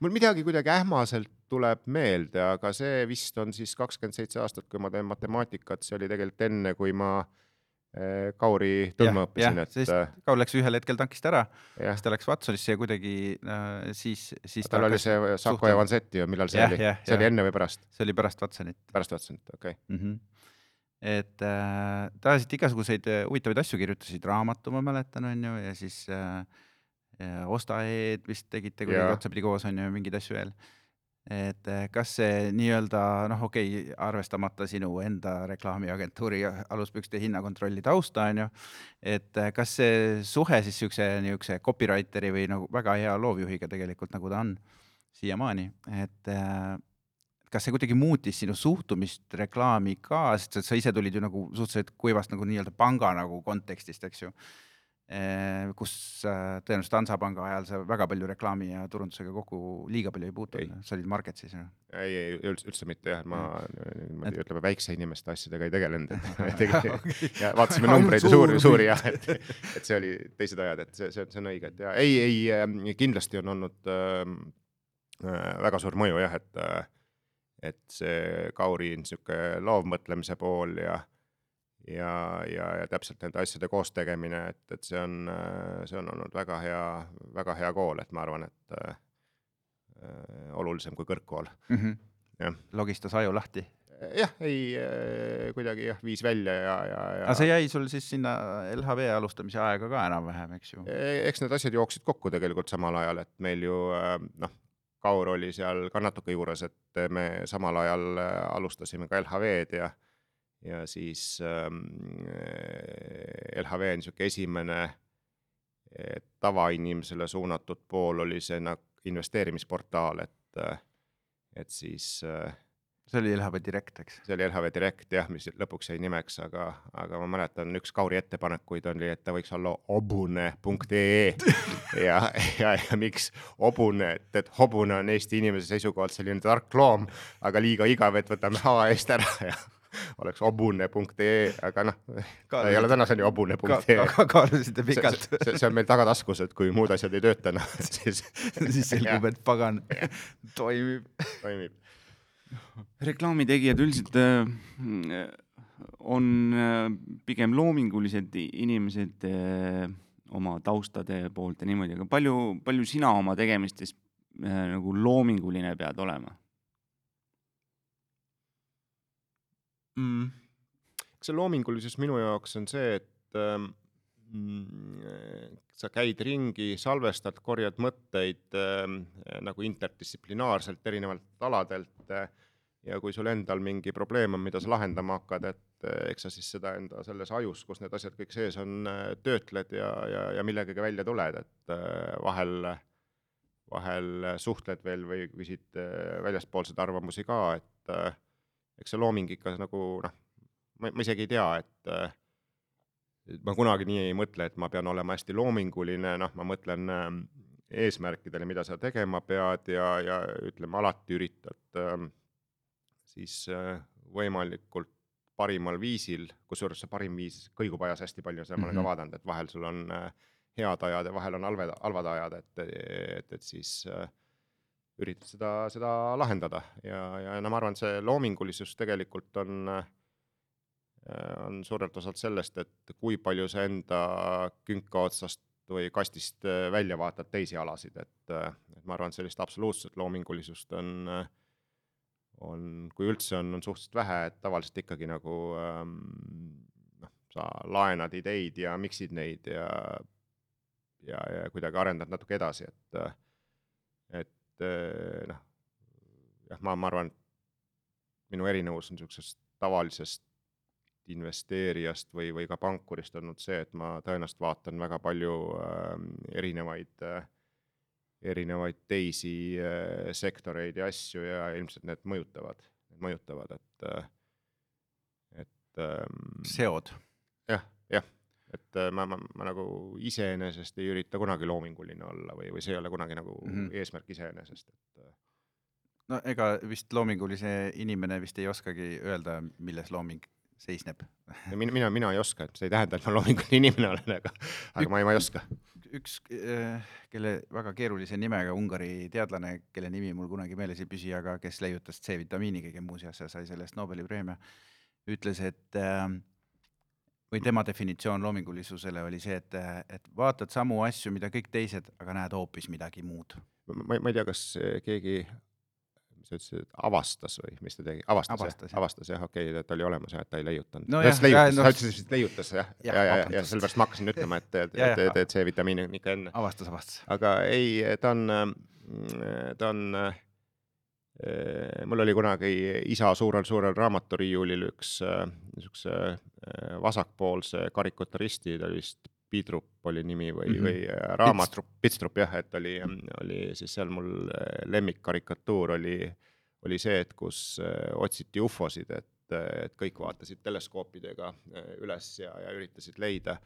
mul midagi kuidagi ähmaselt tuleb meelde, aga see vist on siis kakskümmend seitse aastat, kui ma teen matemaatikat, see oli tegelikult enne, kui ma eh, Kauri tundma õppisin, et äh, Kaur läks ühel hetkel tankist ära, siis, ta läks Watsonisse ja kuidagi äh, siis, siis tal oli hakkas- see Sako suhtlema. ja Vanzetti ju, millal see Jah, oli see oli jah. enne või pärast? see oli pärast Watsonit pärast vaatasin, et okei okay.. mm. -hmm. et äh, ta ajasid igasuguseid äh, huvitavaid asju, kirjutasid raamatu, ma mäletan, on ju, ja siis äh, ja Osta-E-d vist tegite kuidagi otsapidi koos, on ju, mingeid asju veel. Et äh, kas see nii-öelda noh, okei okay,, arvestamata sinu enda reklaamiagentuuri aluspükste hinnakontrolli tausta, on ju, et äh, kas see suhe siis siukse niisuguse copywriteri või nagu väga hea loovjuhiga tegelikult nagu ta on siiamaani, et äh, kas see kuidagi muutis sinu suhtumist reklaami ka, sest sa ise tulid ju nagu suhteliselt kuivast nagu nii-öelda panga nagu kontekstist, eks ju. Kus äh, tõenäoliselt Hansapanga ajal sa väga palju reklaami ja turundusega kokku liiga palju ei puutunud, sa olid Marketsis ju. ei, ei üldse, üldse mitte jah, ma niimoodi Et- ütleme, väikse inimeste asjadega ei tegelenud, et tegelikult ja vaatasime numbreid ja suur suuri, suuri jah, et, et see oli teised ajad, et see, see, see on õige, et ja ei, ei kindlasti on olnud äh, väga suur mõju jah, et äh, et see Kauri niisugune loovmõtlemise pool ja ja, ja, ja täpselt nende asjade koos tegemine, et, et see on, see on olnud väga hea, väga hea kool, et ma arvan, et äh, olulisem kui kõrgkool mm. -hmm. jah, logistas aju lahti. jah, ei äh, kuidagi jah, viis välja ja, ja, ja aga see jäi sul siis sinna LHV alustamise aega ka enam-vähem, eks ju? E- eks need asjad jooksid kokku tegelikult samal ajal, et meil ju äh, noh, Kaur oli seal ka natuke juures, et me samal ajal äh, alustasime ka LHV-d ja ja siis ähm, LHV niisugune esimene eh, tavainimesele suunatud pool oli see nagu investeerimisportaal, et äh, et siis äh, see oli LHV Direct, eks? see oli LHV Direct jah, mis lõpuks jäi nimeks, aga, aga ma mäletan, üks Kauri ettepanekuid oli, et ta võiks olla hobune.ee ja, ja, ja miks hobune, et, et hobune on Eesti inimese seisukohalt selline tark loom, aga liiga igav, et võtame H eest ära ja oleks hobune.ee, aga noh, ei ole tänaseni ka, kaalusite pikalt, see, on meil tagataskus, et kui muud asjad ei tööta, noh, siis siis selgub, et pagan toimib. toimib. reklaamitegijad üldiselt äh, on äh, pigem loomingulised inimesed äh, oma taustade poolt ja niimoodi, aga palju, palju sina oma tegemistes äh, nagu loominguline pead olema? mm.. see loomingulisus minu jaoks on see, et ähm, mm, sa käid ringi, salvestad, korjad mõtteid ähm, nagu interdistsiplinaarselt erinevatelt aladelt äh, ja kui sul endal mingi probleem on, mida sa lahendama hakkad, et äh, eks sa siis seda enda selles ajus, kus need asjad kõik sees on, töötled ja, ja, ja millegagi välja tuled, et äh, vahel vahel suhtled veel või küsid äh, väljastpoolseid arvamusi ka, et äh, eks see looming ikka nagu noh, ma, ma isegi ei tea, et äh, et ma kunagi nii ei mõtle, et ma pean olema hästi loominguline, noh, ma mõtlen äh, eesmärkidele, mida sa tegema pead ja, ja ütleme, alati üritad äh, siis äh, võimalikult parimal viisil, kusjuures see parim viis kõigub ajas hästi palju, seda ma olen Mhm. ka vaadanud, et vahel sul on äh, head ajad ja vahel on halvad, halvad ajad, et, et, et siis äh, üritad seda, seda lahendada. Ja, ja no ma arvan, et see loomingulisus tegelikult on äh, on suurelt osalt sellest, et kui palju sa enda künka otsast või kastist äh, välja vaatad teisi alasid, et, et ma arvan, et sellist absoluutset loomingulisust on, on, kui üldse on, on suhteliselt vähe, et tavaliselt ikkagi nagu ähm, noh, sa laenad ideid ja miksid neid ja ja, ja kuidagi arendad natuke edasi, et et äh, noh, jah, ma, ma arvan, et minu erinevus on niisugusest tavalisest investeerijast või, või ka pankurist olnud see, et ma tõenäoliselt vaatan väga palju äh, erinevaid äh, erinevaid teisi äh, sektoreid ja asju ja ilmselt need mõjutavad, mõjutavad, et äh, et ähm, seod. jah, jah, et äh, ma, ma, ma nagu iseenesest ei ürita kunagi loominguline olla või, või see ei ole kunagi nagu mm. -hmm. eesmärk iseenesest, et äh, no ega vist loomingulise inimene vist ei oskagi öelda, milles looming seisneb. mina, mina, mina ei oska, et see ei tähenda, et ma loominguline inimene olen, aga, aga ma ei, ma ei oska. üks, kelle väga keerulise nimega Ungari teadlane, kelle nimi mul kunagi meeles ei püsi, aga kes leiutas C-vitamiini kõige muu seas ja sai selle eest Nobeli preemia, ütles, et äh, või tema definitsioon loomingulisusele oli see, et, et vaatad samu asju, mida kõik teised, aga näed hoopis midagi muud. ma, ma ei tea, kas äh, keegi, mis sa ütlesid, avastas või mis ta tegi, avastas, Avastas, avastas, jah. okei okay,, ta oli olemas jah, et ta ei leiutanud No Ta jah, ütles leiutas, ja no- sa ütlesid vist leiutas jah, ja, ja, ja, ja vabandust. sellepärast ma hakkasin ütlema, et, et, Ja, et, ja. et, et C-vitamiin on ikka enne. avastas, avastas. aga ei, ta on, ta on, mul oli kunagi isa suurel-suurel raamaturiiulil üks äh, niisuguse äh, vasakpoolse karikaturisti, ta oli vist Pidrup oli nimi või mm. -hmm. või äh, raamat, Pitstrup jah, et oli, oli siis seal mul äh, lemmikkarikatuur oli, oli see, et kus äh, otsiti ufosid, et, et kõik vaatasid teleskoopidega äh, üles ja, ja üritasid leida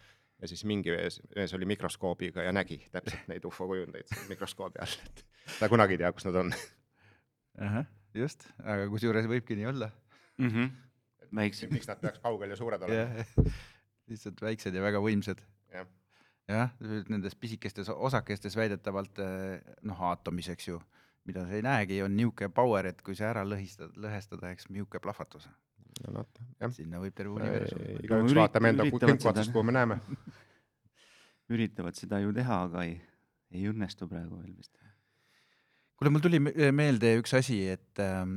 ja siis mingi mees, mees oli mikroskoobiga ja nägi täpselt neid ufo kujundeid seal mikroskoobi all, et ta kunagi ei tea, kus nad on. just, aga kusjuures võibki nii olla. mm. -hmm. väiksem. miks nad peaks kaugel ja suured olema? jah, lihtsalt väiksed ja väga võimsad. jah, jah, nendes pisikestes osakestes väidetavalt eh, noh, aatomis, eks ju, mida sa ei näegi, on niisugune power, et kui see ära lõhistad, lõhestada, eks niisugune plahvatus. no sinna võib terve universum. igaüks ürit- vaatab enda künka otsast, kuhu me näeme. üritavad seda ju teha, aga ei, ei õnnestu praegu veel vist. kuule, mul tuli me- meelde üks asi, et ähm,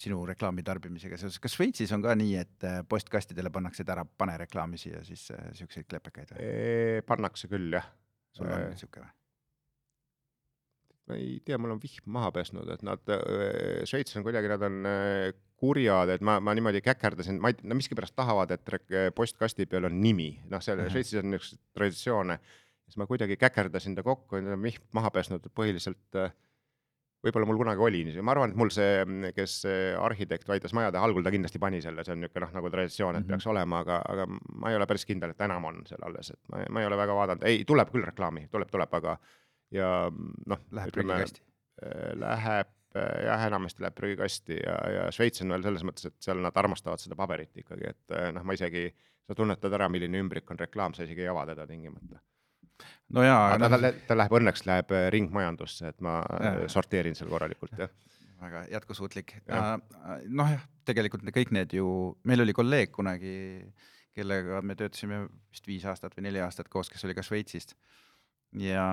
sinu reklaami tarbimisega seoses, kas Šveitsis on ka nii, et äh, postkastidele pannakse, ära pane reklaami siia siis äh, siukseid klepekaid või? pannakse küll, jah. sul on äh, siuke või? ma ei tea, mul on vihm maha pesnud, et nad, Šveits on kuidagi, nad on äh, kurjad, et ma, ma niimoodi käkerdasin, ma ei, no miskipärast tahavad, et postkasti peal on nimi, noh, seal Mhm. Šveitsis on niisuguseid traditsioone. Siis ma kuidagi käkerdasin ta kokku on vihm maha pesnud, põhiliselt äh, võib-olla mul kunagi oli niiviisi, ma arvan, et mul see, kes see arhitekt Vaidas Majade, algul ta kindlasti pani selle, see on niisugune noh, nagu traditsioon, et Mhm. peaks olema, aga, aga ma ei ole päris kindel, et enam on seal alles, et ma, ma ei ole väga vaadanud, ei, tuleb küll reklaami, tuleb, tuleb, aga ja noh, Läheb prügikasti. äh, läheb äh, jah, enamasti läheb prügikasti ja, ja Šveits on veel selles mõttes, et seal nad armastavad seda paberit ikkagi, et noh, ma isegi, sa tunnetad ära, milline ümbrik on reklaam, sa isegi ei ava teda tingimata. No jaa, aga ta, ta, läheb õnneks läheb äh, ringmajandusse, et ma äh, sorteerin seal korralikult jah. väga jätkusuutlik. Jah. noh jah, tegelikult kõik need ju, meil oli kolleeg kunagi, kellega me töötasime vist viis aastat või neli aastat koos, kes oli ka Šveitsist. ja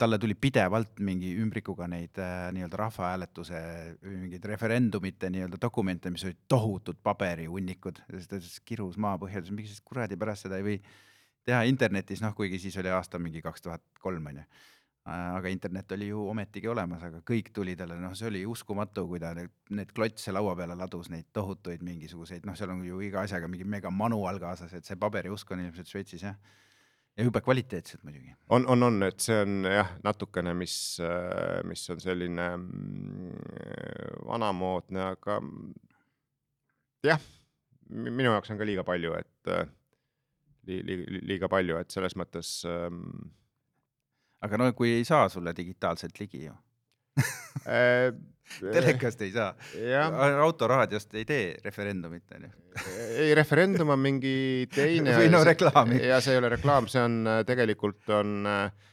talle tuli pidevalt mingi ümbrikuga neid äh, nii-öelda rahvahääletuse või mingeid referendumite nii-öelda dokumente, mis olid tohutud paberihunnikud. ja siis ta ütles, kirus maapõhjal, miks siis kuradi pärast seda ei või teha internetis, noh kuigi siis oli aasta mingi kaks tuhat kolm onju aga internet oli ju ometigi olemas, aga kõik tuli talle, noh, see oli uskumatu, kui ta need, need klotse laua peale ladus, neid tohutuid mingisuguseid, noh, seal on ju iga asjaga mingi megamanual kaasas, et see paberiusk on ilmselt Šveitsis jah. ja jube kvaliteetselt muidugi. on, on, on, et see on jah, natukene, mis, mis on selline mm, vanamoodne, aga jah, minu jaoks on ka liiga palju, et äh, li, li, liiga palju, et selles mõttes ähm, aga no kui ei saa sulle digitaalselt ligi ju, äh, telekast ei saa, jah, autoraadiost ei tee referendumit onju. ei referendum on mingi teine Või no reklaami. ja see ei ole reklaam, see on äh, tegelikult on äh,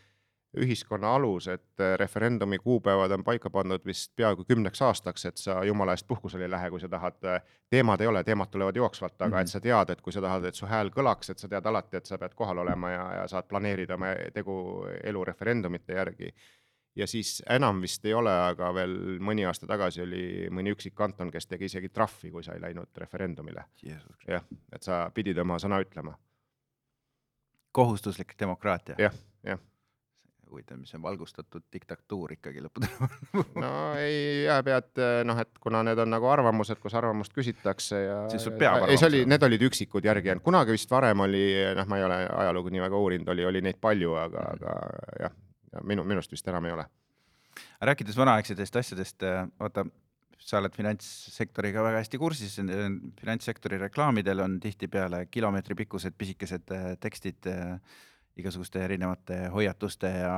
ühiskonna alus, et äh, referendumi kuupäevad on paika pandud vist peaaegu kümneks aastaks, et sa jumala eest puhkusele ei lähe, kui sa tahad, teemad ei ole, teemad tulevad jooksvalt, aga mm -hmm. et sa tead, et kui sa tahad, et su hääl kõlaks, et sa tead alati, et sa pead kohal olema ja, ja saad planeerida oma tegu elu referendumite järgi ja siis enam vist ei ole, aga veel mõni aasta tagasi oli mõni üksik kanton, kes tegi isegi trahvi, kui sa ei läinud referendumile. jah, et sa pidid oma sõna ütlema. kohustuslik demokraatia. jah, jah. huvitav, mis on valgustatud diktatuur ikkagi lõppude lõpuks. no ei, ja pead noh, et kuna need on nagu arvamused, kus arvamust küsitakse ja. Siis sul peab ei, see oli, need olid üksikud järgi jäänud, kunagi vist varem oli, noh, ma ei ole ajalugu nii väga uurinud, oli, oli neid palju, aga, aga jah, ja minu, minust vist enam ei ole. rääkides vanaaegsetest asjadest, vaata, sa oled finantssektoriga väga hästi kursis, finantssektori reklaamidel on tihtipeale kilomeetri pikkused pisikesed tekstid igasuguste erinevate hoiatuste ja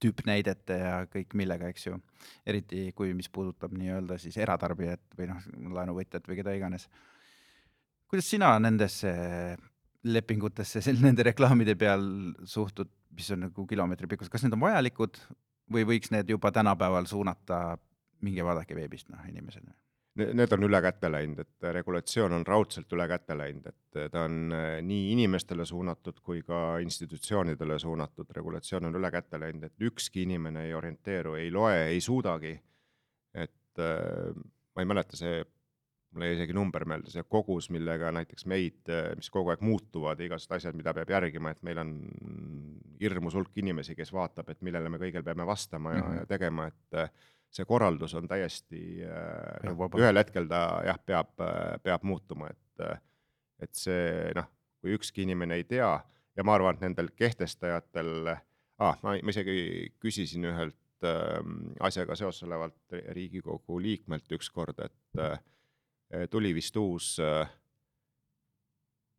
tüüpnäidete ja kõik millega, eks ju. eriti kui, mis puudutab nii-öelda siis eratarbijat või noh, laenuvõtjat või keda iganes. kuidas sina nendesse lepingutesse, nende reklaamide peal suhtud, mis on nagu kilomeetri pikkused, kas need on vajalikud või võiks need juba tänapäeval suunata, minge vaadake veebist, noh, inimesed. Need on üle käte läinud, et regulatsioon on raudselt üle käte läinud, et ta on äh, nii inimestele suunatud kui ka institutsioonidele suunatud, regulatsioon on üle käte läinud, et ükski inimene ei orienteeru, ei loe, ei suudagi. et äh, ma ei mäleta, see, mul jäi isegi number meelde, see kogus, millega näiteks meid, mis kogu aeg muutuvad, igasugused asjad, mida peab järgima, et meil on hirmus hulk inimesi, kes vaatab, et millele me kõigil peame vastama ja mm. -hmm. ja tegema, et äh, see korraldus on täiesti äh, noh, ühel hetkel ta jah, peab, peab muutuma, et, et see noh, kui ükski inimene ei tea ja ma arvan, et nendel kehtestajatel ah,, ma, ma isegi küsisin ühelt äh, asjaga seoses olevalt Riigikogu liikmelt ükskord, et äh, tuli vist uus äh,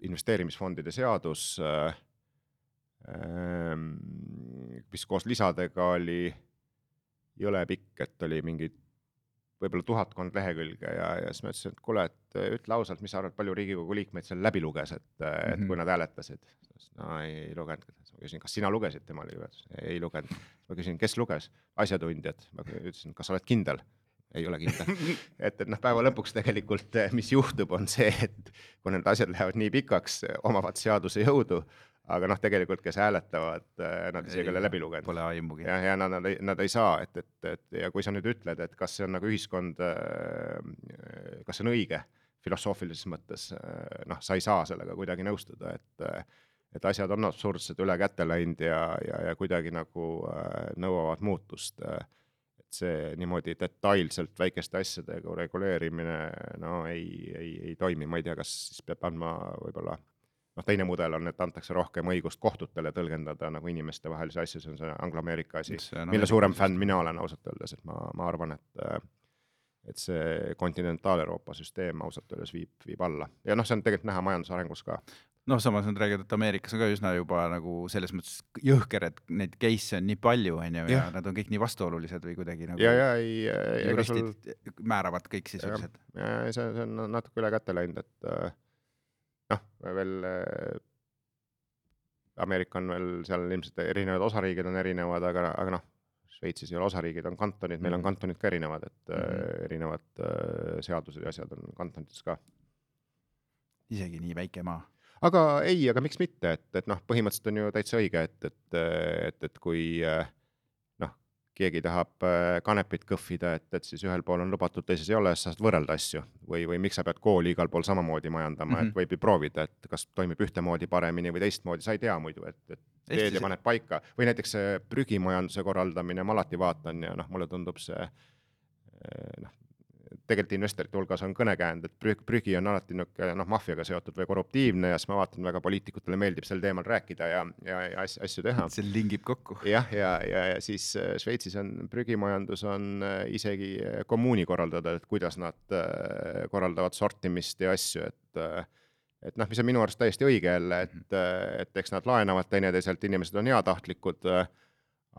investeerimisfondide seadus äh,, mis koos lisadega oli jõle pikk, et oli mingi võib-olla tuhatkond lehekülge ja, ja siis ma ütlesin, et kuule, et ütle ausalt, mis sa arvad, palju Riigikogu liikmeid seal läbi luges, et mm, -hmm. et kui nad hääletasid. no ei, ei lugenud, ma küsin, kas sina lugesid tema liivet, ei lugenud. ma küsin, kes luges, asjatundjad, ma ütlesin, kas sa oled kindel ei ole kindel, et, et noh, päeva lõpuks tegelikult, mis juhtub, on see, et kui need asjad lähevad nii pikaks, omavad seaduse jõudu, aga noh, tegelikult, kes hääletavad, nad isegi ei ole läbi lugenud. Pole aimugi. jah, ja nad, nad ei, nad ei saa, et, et, et ja kui sa nüüd ütled, et kas see on nagu ühiskond, kas see on õige filosoofilises mõttes, noh, sa ei saa sellega kuidagi nõustuda, et et asjad on absurdsed, üle käte läinud ja, ja, ja kuidagi nagu nõuavad muutust et see niimoodi detailselt väikeste asjadega reguleerimine no ei, ei, ei toimi, ma ei tea, kas siis peab andma võib-olla noh, teine mudel on, et antakse rohkem õigust kohtutele tõlgendada nagu inimestevahelisi asju, see on see Anglo-Ameerika asi, mille suurem fänn mina olen ausalt öeldes, et ma, ma arvan, et et see kontinentaal-Euroopa süsteem ausalt öeldes viib, viib alla ja noh, see on tegelikult näha majandusarengus ka. noh, samas nad räägivad, et Ameerikas on ka üsna juba nagu selles mõttes jõhker, et neid case'e on nii palju, on ju, ja nad on kõik nii vastuolulised või kuidagi nagu ja, ja ei, sul juristid määravad kõik sisuliselt. ja see, see on natuke üle käte läinud, et äh, noh, veel äh, Ameerika on veel seal ilmselt erinevad osariigid on erinevad, aga, aga noh, Šveitsis ei ole osariigid, on kantonid, meil on Mhm. kantonid ka erinevad, et mm. -hmm. erinevad äh, seadused ja asjad on kantonites ka. isegi nii väike maa. aga ei, aga miks mitte, et, et noh, põhimõtteliselt on ju täitsa õige, et, et, et, et kui äh, keegi tahab äh, kanepit kõhvida, et, et siis ühel pool on lubatud, teises ei ole, siis sa saad võrrelda asju või, või miks sa pead kooli igal pool samamoodi majandama mm, -hmm. Mhm. et võib ju proovida, et kas toimib ühtemoodi paremini või teistmoodi, sa ei tea muidu, et, et teed ja paned paika või näiteks prügimajanduse korraldamine, ma alati vaatan ja noh, mulle tundub see eh, noh, tegelikult investorite hulgas on kõnekäänd, et prügi, prügi on alati niisugune noh, maffiaga seotud või korruptiivne ja siis ma vaatan, väga poliitikutele meeldib sel teemal rääkida ja, ja, ja asju, teha see lingib kokku. jah, ja, ja, ja siis äh, Šveitsis on prügimajandus on äh, isegi äh, kommuuni korraldada, et kuidas nad äh, korraldavad sortimist ja asju, et äh, et noh, mis on minu arust täiesti õige jälle, et, et eks nad laenavad teineteiselt, inimesed on heatahtlikud,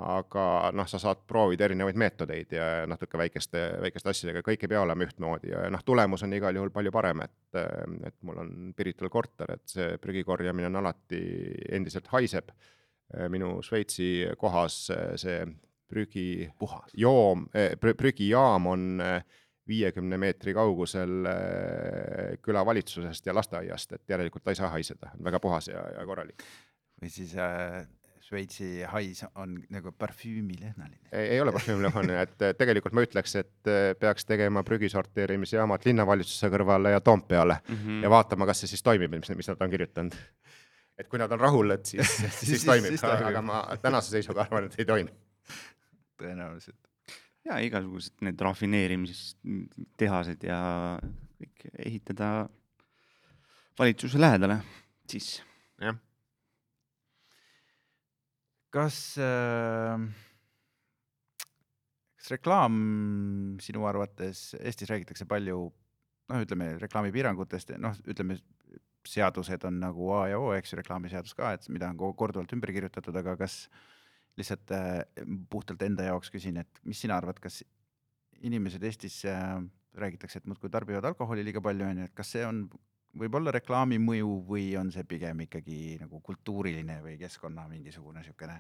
aga noh, sa saad proovida erinevaid meetodeid ja natuke väikeste, väikeste asjadega, kõik ei pea olema ühtmoodi ja noh, tulemus on igal juhul palju parem, et, et mul on Pirital korter, et see prügi korjamine on alati, endiselt haiseb. minu Šveitsi kohas see prügi puhas. joom, prügijaam on viiekümne meetri kaugusel eh, külavalitsusest ja lasteaiast, et järelikult ta ei saa haiseda, väga puhas ja, ja korralik. või siis äh, Šveitsi hais on nagu parfüümilehnaline. ei, ole parfüümlehone, et tegelikult ma ütleks, et eh, peaks tegema prügisorteerimisjaamad linnavalitsuse kõrvale ja Toompeale mm ja -hmm. vaatama, kas see siis toimib, mis, nad on kirjutanud. et kui nad on rahul, et siis, siis, siis toimib, siis toimib. aga ma tänase seisuga arvan, et ei toimi. tõenäoliselt. ja igasugused need rafineerimistehased ja kõik ehitada valitsuse lähedale, siis jah, kas äh,, kas reklaam sinu arvates, Eestis räägitakse palju noh, ütleme reklaamipiirangutest, noh, ütleme seadused on nagu A ja O, eks ju, reklaamiseadus ka, et mida on ko- korduvalt ümber kirjutatud, aga kas lihtsalt äh, puhtalt enda jaoks küsin, et mis sina arvad, kas inimesed Eestis äh, räägitakse, et muudkui tarbivad alkoholi liiga palju, on ju, et kas see on võib-olla reklaami mõju või on see pigem ikkagi nagu kultuuriline või keskkonna mingisugune niisugune,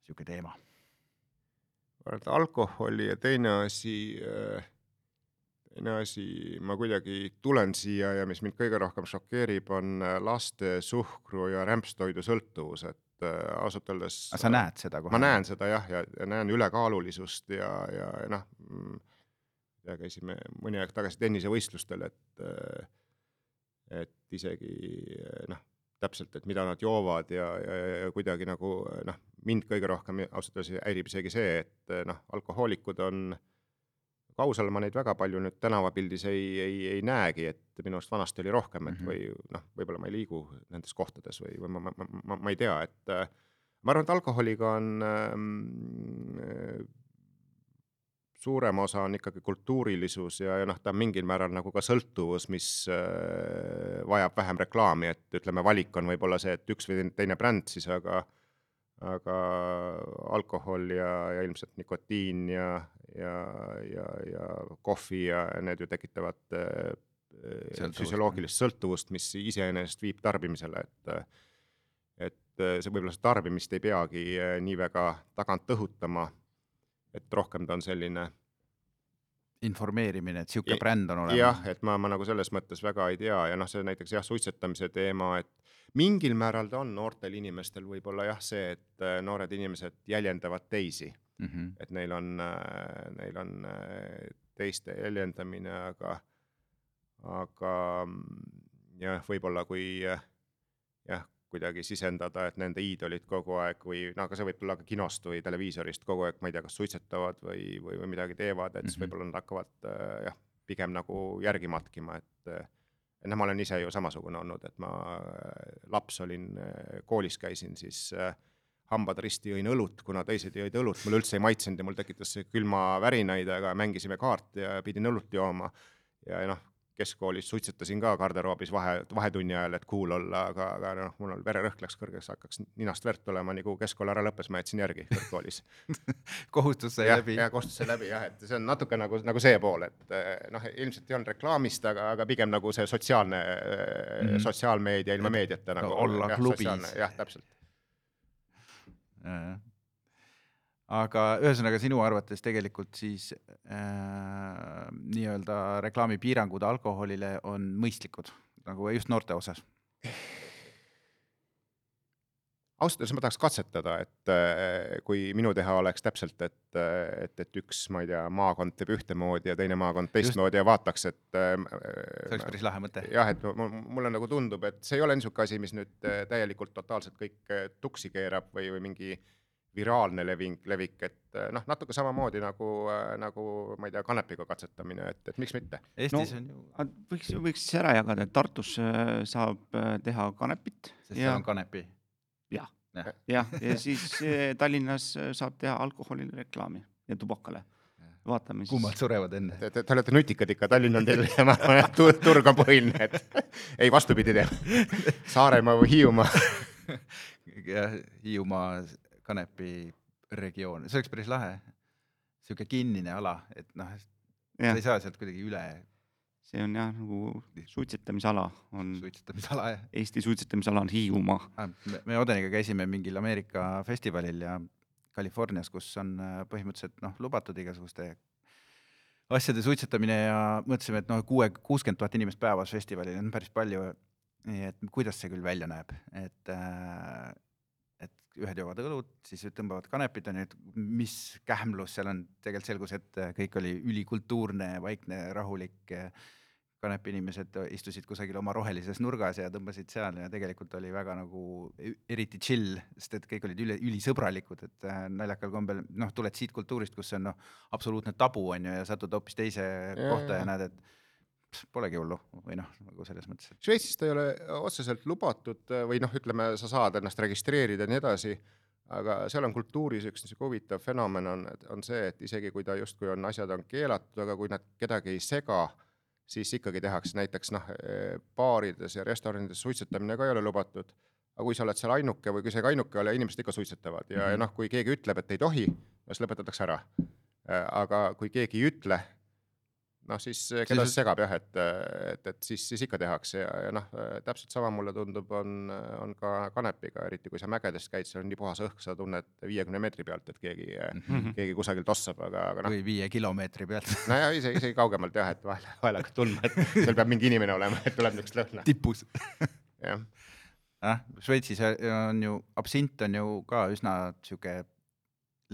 niisugune teema? vaata alkoholi ja teine asi, teine asi, ma kuidagi tulen siia ja mis mind kõige rohkem šokeerib, on äh, laste suhkru ja rämpstoidu sõltuvus, et äh, ausalt öeldes. sa näed seda kohe? ma näen seda jah, ja, ja näen ülekaalulisust ja, ja, ja noh, ja käisime mõni aeg tagasi tennisevõistlustel, et, äh, et isegi noh, täpselt, et mida nad joovad ja, ja, ja kuidagi nagu noh, mind kõige rohkem ausalt öeldes häirib isegi see, et noh, alkohoolikud on kausal ma neid väga palju nüüd tänavapildis ei, ei, ei näegi, et minu arust vanasti oli rohkem, et Mhm. või noh, võib-olla ma ei liigu nendes kohtades või, või ma, ma, ma, ma, ma ei tea, et ma arvan, et alkoholiga on ähm, äh, suurem osa on ikkagi kultuurilisus ja, ja noh, ta on mingil määral nagu ka sõltuvus, mis äh, vajab vähem reklaami, et ütleme, valik on võib-olla see, et üks või teine bränd siis, aga aga alkohol ja, ja ilmselt nikotiin ja, ja, ja, ja kohvi ja need ju tekitavad äh, Sõltuvust. füsioloogilist sõltuvust, mis iseenesest viib tarbimisele, et et äh, see võib-olla seda tarbimist ei peagi äh, nii väga tagant õhutama, et rohkem ta on selline informeerimine, et Ja- bränd on olemas. jah, et ma, ma nagu selles mõttes väga ei tea ja noh, see näiteks jah, suitsetamise teema, et mingil määral ta on noortel inimestel võib-olla jah, see, et äh, noored inimesed jäljendavad teisi, mm. -hmm. et neil on, neil on äh, teiste jäljendamine, aga, aga mm, jah, võib-olla kui äh, jah, kuidagi sisendada, et nende iidolid kogu aeg või no aga see võib tulla ka kinost või televiisorist kogu aeg, ma ei tea, kas suitsetavad või, või, või midagi teevad, et siis Mhm. võib-olla nad hakkavad äh, jah, pigem nagu järgi matkima, et äh, noh, ma olen ise ju samasugune olnud, et ma äh, laps olin, koolis käisin, siis äh, hambad risti jõin õlut, kuna teised jõid õlut, mulle üldse ei maitsenud ja mul tekitas see külmavärinaid, aga mängisime kaarti ja pidin õlut jooma. ja noh, keskkoolis suitsetasin ka garderoobis vahe, vahetunni ajal, et cool olla, aga, aga noh, mul vererõhk läks kõrgeks, hakkas ninast verd tulema, nii kui keskkool ära lõppes, ma jätsin järgi kõrgkoolis. kohustus sai läbi. ja kohustus sai läbi jah, et see on natuke nagu, nagu see pool, et eh, noh, ilmselt ei olnud reklaamist, aga, aga pigem nagu see sotsiaalne mm. -hmm. sotsiaalmeedia ilma meediata nagu. olla jah, klubis. jah, täpselt. Äh, aga ühesõnaga sinu arvates tegelikult siis äh, nii-öelda reklaamipiirangud alkoholile on mõistlikud nagu just noorte osas. ausalt öeldes ma tahaks katsetada, et eh, kui minu teha oleks täpselt, et, et, et üks, ma ei tea, maakond teeb ühtemoodi ja teine maakond teistmoodi ja vaataks, et see oleks päris lahe mõte. jah, et mu- mu- mulle nagu tundub, et see ei ole niisugune asi, mis nüüd täielikult totaalselt kõik tuksi keerab või, või mingi viraalne leving, levik, et eh, noh, natuke samamoodi nagu, nagu ma ei tea, kanepiga katsetamine, et, et miks mitte. Eestis No, on ju, võiks, võiks siis ära jagada, et Tartus äh, saab teha kanepit sest ja on, kanepi. jah, Jah. jah, ja siis äh, Tallinnas saab teha alkoholile reklaami ja tubakale. vaatame siis. kummad surevad enne. Te, te, te olete nutikad ikka, Tallinn on teil, ma arvan, et tu- turg on põhiline, et ei, vastupidi teeb. Saaremaa või Hiiumaa. jah, Hiiumaa kanepi regioon, see oleks päris lahe. sihuke kinnine ala, et noh, sa ei, saa sealt kuidagi üle see on jah nagu suitsetamisala on, suitsetamisala jah. Eesti suitsetamisala on Hiiumaa. me, me Odeniga käisime mingil Ameerika festivalil ja Californias, kus on äh, põhimõtteliselt noh, lubatud igasuguste asjade suitsetamine ja mõtlesime, et noh, kuue, kuuskümmend tuhat inimest päevas festivalil on päris palju. nii et kuidas see küll välja näeb, et äh, et ühed joovad õlut, siis tõmbavad kanepit onju, et mis kähmlus seal on, tegelikult selgus, et äh, kõik oli ülikultuurne, vaikne, rahulik. kanepiinimesed istusid kusagil oma rohelises nurgas ja tõmbasid seal ja tegelikult oli väga nagu ü- eriti chill, sest et kõik olid üle, ülisõbralikud, et äh, naljakal kombel noh, tuled siit kultuurist, kus on noh, absoluutne tabu on ju ja satud hoopis teise Jaa, kohta ja jaa. näed, et polegi hullu või noh, nagu selles mõttes, Šveitsis ta ei ole otseselt lubatud äh, või noh, ütleme, sa saad ennast registreerida ja nii edasi, aga seal on kultuuris üks niisugune huvitav fenomen on, on see, et isegi kui ta justkui on, asjad on keelatud, aga kui nad kedagi ei sega, siis ikkagi tehakse näiteks noh, baarides ja restoranides suitsetamine ka ei ole lubatud. aga kui sa oled seal ainuke või kui sa ainuke ei ole, inimesed ikka suitsetavad ja mm. -hmm. ja noh, kui keegi ütleb, et ei tohi, siis lõpetatakse ära. aga kui keegi ei ütle, noh siis keda on- see segab jah, et, et, et siis, siis ikka tehakse ja, ja noh, täpselt sama mulle tundub, on, on ka kanepiga, eriti kui sa mägedes käid, seal on nii puhas õhk, sa tunned viiekümne meetri pealt, et keegi mm, -hmm. keegi kusagil tossab, aga, aga noh, või viie kilomeetri pealt nojah, isegi, isegi kaugemalt jah, et vahel, vahel hakkad tundma, et seal peab mingi inimene olema, et tuleb niisugust lõhna, tipus. jah. ah, Šveitsis on ju, absint on ju ka üsna sihuke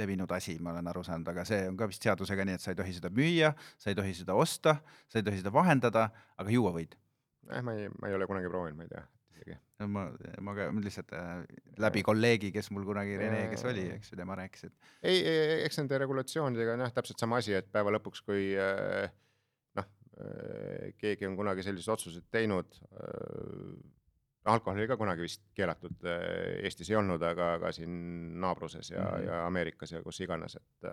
levinud asi, ma olen aru saanud, aga see on ka vist seadusega nii, et sa ei tohi seda müüa, sa ei tohi seda osta, sa ei tohi seda vahendada, aga juua võid. jah, ma ei, ma ei ole kunagi proovinud, ma ei tea isegi. ma, ma ka lihtsalt äh, läbi kolleegi, kes mul kunagi Rene, kes oli, eks ju, tema rääkis, et ei, ei, eks nende regulatsioonidega on jah, täpselt sama asi, et päeva lõpuks, kui äh, noh, keegi on kunagi sellised otsused teinud, alkohol oli ka kunagi vist keelatud, Eestis ei olnud, aga, aga siin naabruses ja mm. -hmm. ja Ameerikas ja kus iganes, et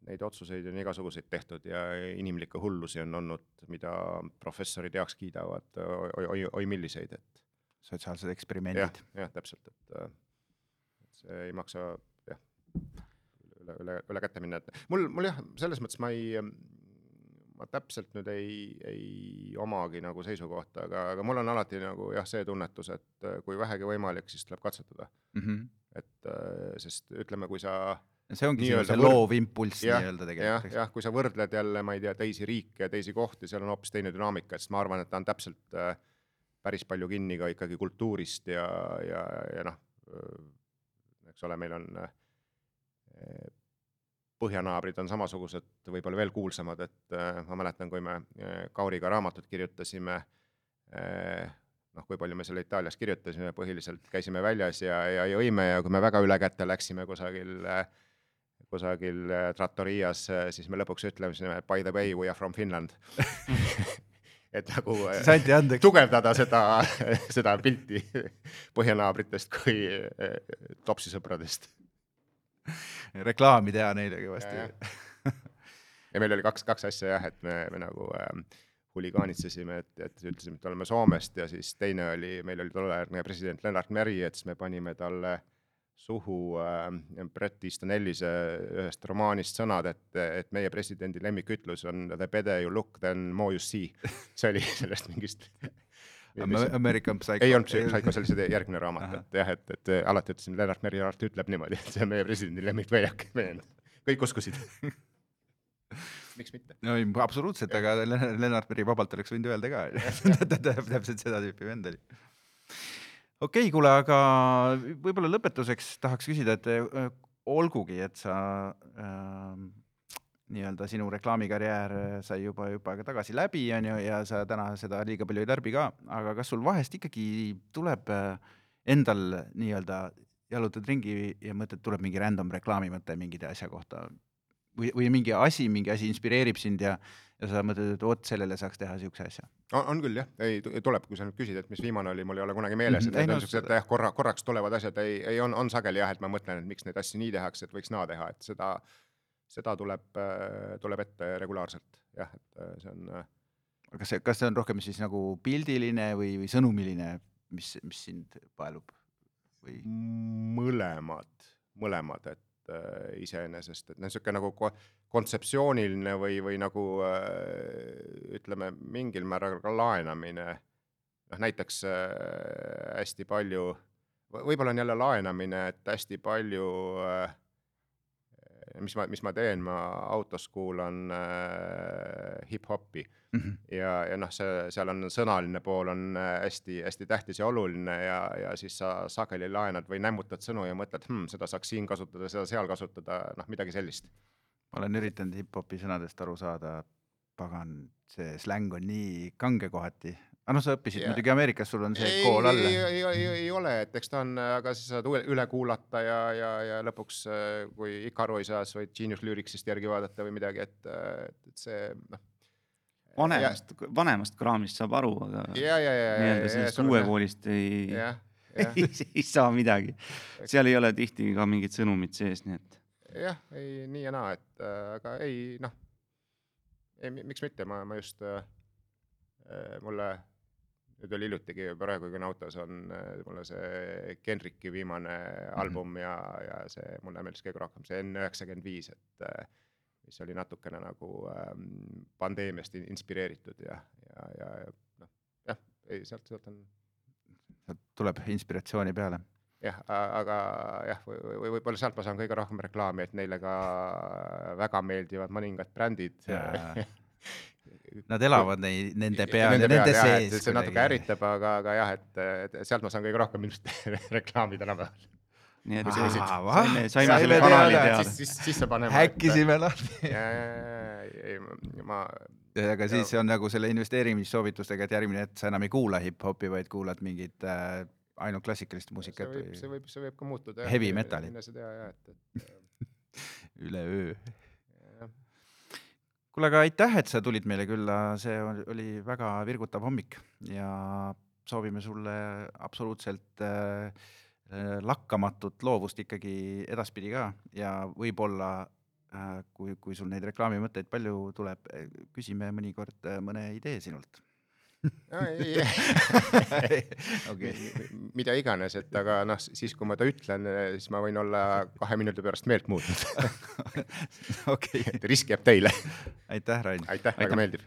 et neid otsuseid on igasuguseid tehtud ja inimlikke hullusi on olnud, mida professorid heaks kiidavad, oi, oi, oi milliseid, et sotsiaalsed eksperimendid., jah, täpselt, et äh, et see ei maksa jah, üle, üle, üle käte minna, et mul, mul jah, selles mõttes ma ei, ma täpselt nüüd ei, ei omagi nagu seisukohta, aga, aga mul on alati nagu jah, see tunnetus, et äh, kui vähegi võimalik, siis tuleb katsetada, mm. -hmm. et äh, sest ütleme, kui sa see ongi Nii-öelda loov impulss jah, nii-öelda jah, tegelikult, jah, kui sa võrdled jälle, ma ei tea, teisi riike ja teisi kohti, seal on hoopis teine dünaamika, sest ma arvan, et ta on täpselt äh, päris palju kinni ka ikkagi kultuurist ja, ja, ja noh, eks ole, meil on äh, põhjanaabrid on samasugused, võib-olla veel kuulsamad, et äh, ma mäletan, kui me äh, Kauriga raamatut kirjutasime äh, noh, kui palju me selle Itaalias kirjutasime, põhiliselt käisime väljas ja, ja jõime ja kui me väga ülekäte läksime kusagil kusagil trattorias, siis me lõpuks ütlesime by the way we are from Finland. et nagu tugevdada seda, seda pilti põhjanaabritest kui topsisõpradest. Reklaami teha neile kõvasti Ja,. meil oli kaks, kaks asja jah, et me, me nagu äh, huligaanitsesime, et, et ütlesime, et oleme Soomest ja siis teine oli, meil oli tolleaegne president Lennart Meri, et siis me panime talle suhu äh, Bret Easton Ellise ühest romaanist sõnad, et, et meie presidendi lemmikütlus on the better you look, then more you see. see oli sellest mingist American Psycho. ei olnud Psycho, see oli see järgmine raamat et jah, et, et alati ütlesin, Lennart Meri alati ütleb niimoodi, et see on meie presidendi lemmikväljak, kõik uskusid. miks mitte? no ei, absoluutselt, aga Len- Lennart Meri vabalt oleks võinud öelda ka, täpselt seda tüüpi vend oli. okei okay,, kuule, aga võib-olla lõpetuseks tahaks küsida, et äh, olgugi, et sa äh, nii-öelda sinu reklaamikarjäär äh, sai juba juba aega tagasi läbi, on ju, ja sa täna seda liiga palju ei tarbi ka, aga kas sul vahest ikkagi tuleb äh, endal nii-öelda jalutad ringi ja mõtled, tuleb mingi random reklaamimõte mingide asja kohta või, või mingi asi, mingi asi inspireerib sind ja, ja sa mõtled, et vot sellele saaks teha siukse asja. on, küll jah, ei tu- tuleb, kui sa nüüd küsid, et mis viimane oli, mul ei ole kunagi meeles, et Mhm. Ei, need on siuksed jah, korra, korraks tulevad asjad, ei, ei on, on sageli jah, et ma mõtlen, et miks neid asju nii tehakse, et võiks naa teha, et seda, seda tuleb, tuleb ette regulaarselt jah, et äh, see on äh, kas see, kas see on rohkem siis nagu pildiline või, või sõnumiline, mis, mis sind paelub või? mõlemad, mõlemad, et äh, iseenesest, et noh, niisugune nagu ko- kontseptsiooniline või, või nagu äh, ütleme, mingil määral ka laenamine, noh näiteks äh, hästi palju, võib-olla on jälle laenamine, et hästi palju äh, mis ma, mis ma teen, ma autos kuulan äh, hip-hopi Mhm. ja, ja noh, see, seal on sõnaline pool on hästi-hästi tähtis ja oluline ja, ja siis sa sageli laenad või nämmutad sõnu ja mõtled hm,, seda saaks siin kasutada, seda seal kasutada, noh, midagi sellist. ma olen üritanud hip-hopi sõnadest aru saada, pagan, see släng on nii kange kohati. Aga noh, sa õppisid Jaa. muidugi Ameerikas, sul on see ei, kool all ei, ei, ei, ei ole, et eks ta on, aga sa saad üle, kuulata ja, ja, ja lõpuks, kui ikka aru ei saa, siis võid Genius Lyricsist järgi vaadata või midagi, et, et see noh. vanemast, vanemast kraamist saab aru, aga nii-öelda sellest uue koolist ei, ei, ei saa midagi. seal ei ole tihti ka mingit sõnumit sees, nii et jah, ei nii ja naa, et äh, aga ei noh, miks mitte, ma, ma just äh, äh, mulle nüüd oli hiljutigi, praegu kui on autos, on äh, mulle see Kendricki viimane album ja, ja see mulle meeldis kõige rohkem see N üheksakümmend viis, et äh, mis oli natukene nagu ähm, pandeemiast in- inspireeritud ja, ja, ja ja noh, jah, ei sealt, sealt on sealt tuleb inspiratsiooni peale. jah, aga jah, või, või võib-olla sealt ma saan kõige rohkem reklaami, et neile ka väga meeldivad mõningad brändid. Nad elavad neid, nende peal Nende ja nende peal, sees. see natuke. ärritab, aga, aga jah, et, sealt ma saan kõige rohkem ilmselt reklaami tänapäeval. nii et Aa, saime, saime selle kanali teada. siis, siis, siis sa paned. häkkisime lahti. ei, ma, aga siis on nagu selle investeerimissoovitustega, et järgmine hetk sa enam ei kuula hip-hopi, vaid kuulad mingit äh, ainult klassikalist see muusikat võib, see või võib, see võib ka muutuda. Heavy metalit. üleöö. kuule, aga aitäh, et sa tulid meile külla, see oli- väga virgutav hommik ja soovime sulle absoluutselt äh, äh, lakkamatut loovust ikkagi edaspidi ka ja võib-olla äh, kui, kui sul neid reklaamimõtteid palju tuleb, küsime mõnikord äh, mõne idee sinult. okei, mida iganes, et aga noh, siis kui ma ta ütlen, siis ma võin olla kahe minuti pärast meelt muutnud. okei, et risk jääb teile. aitäh, Rain. aitäh, väga meeldiv.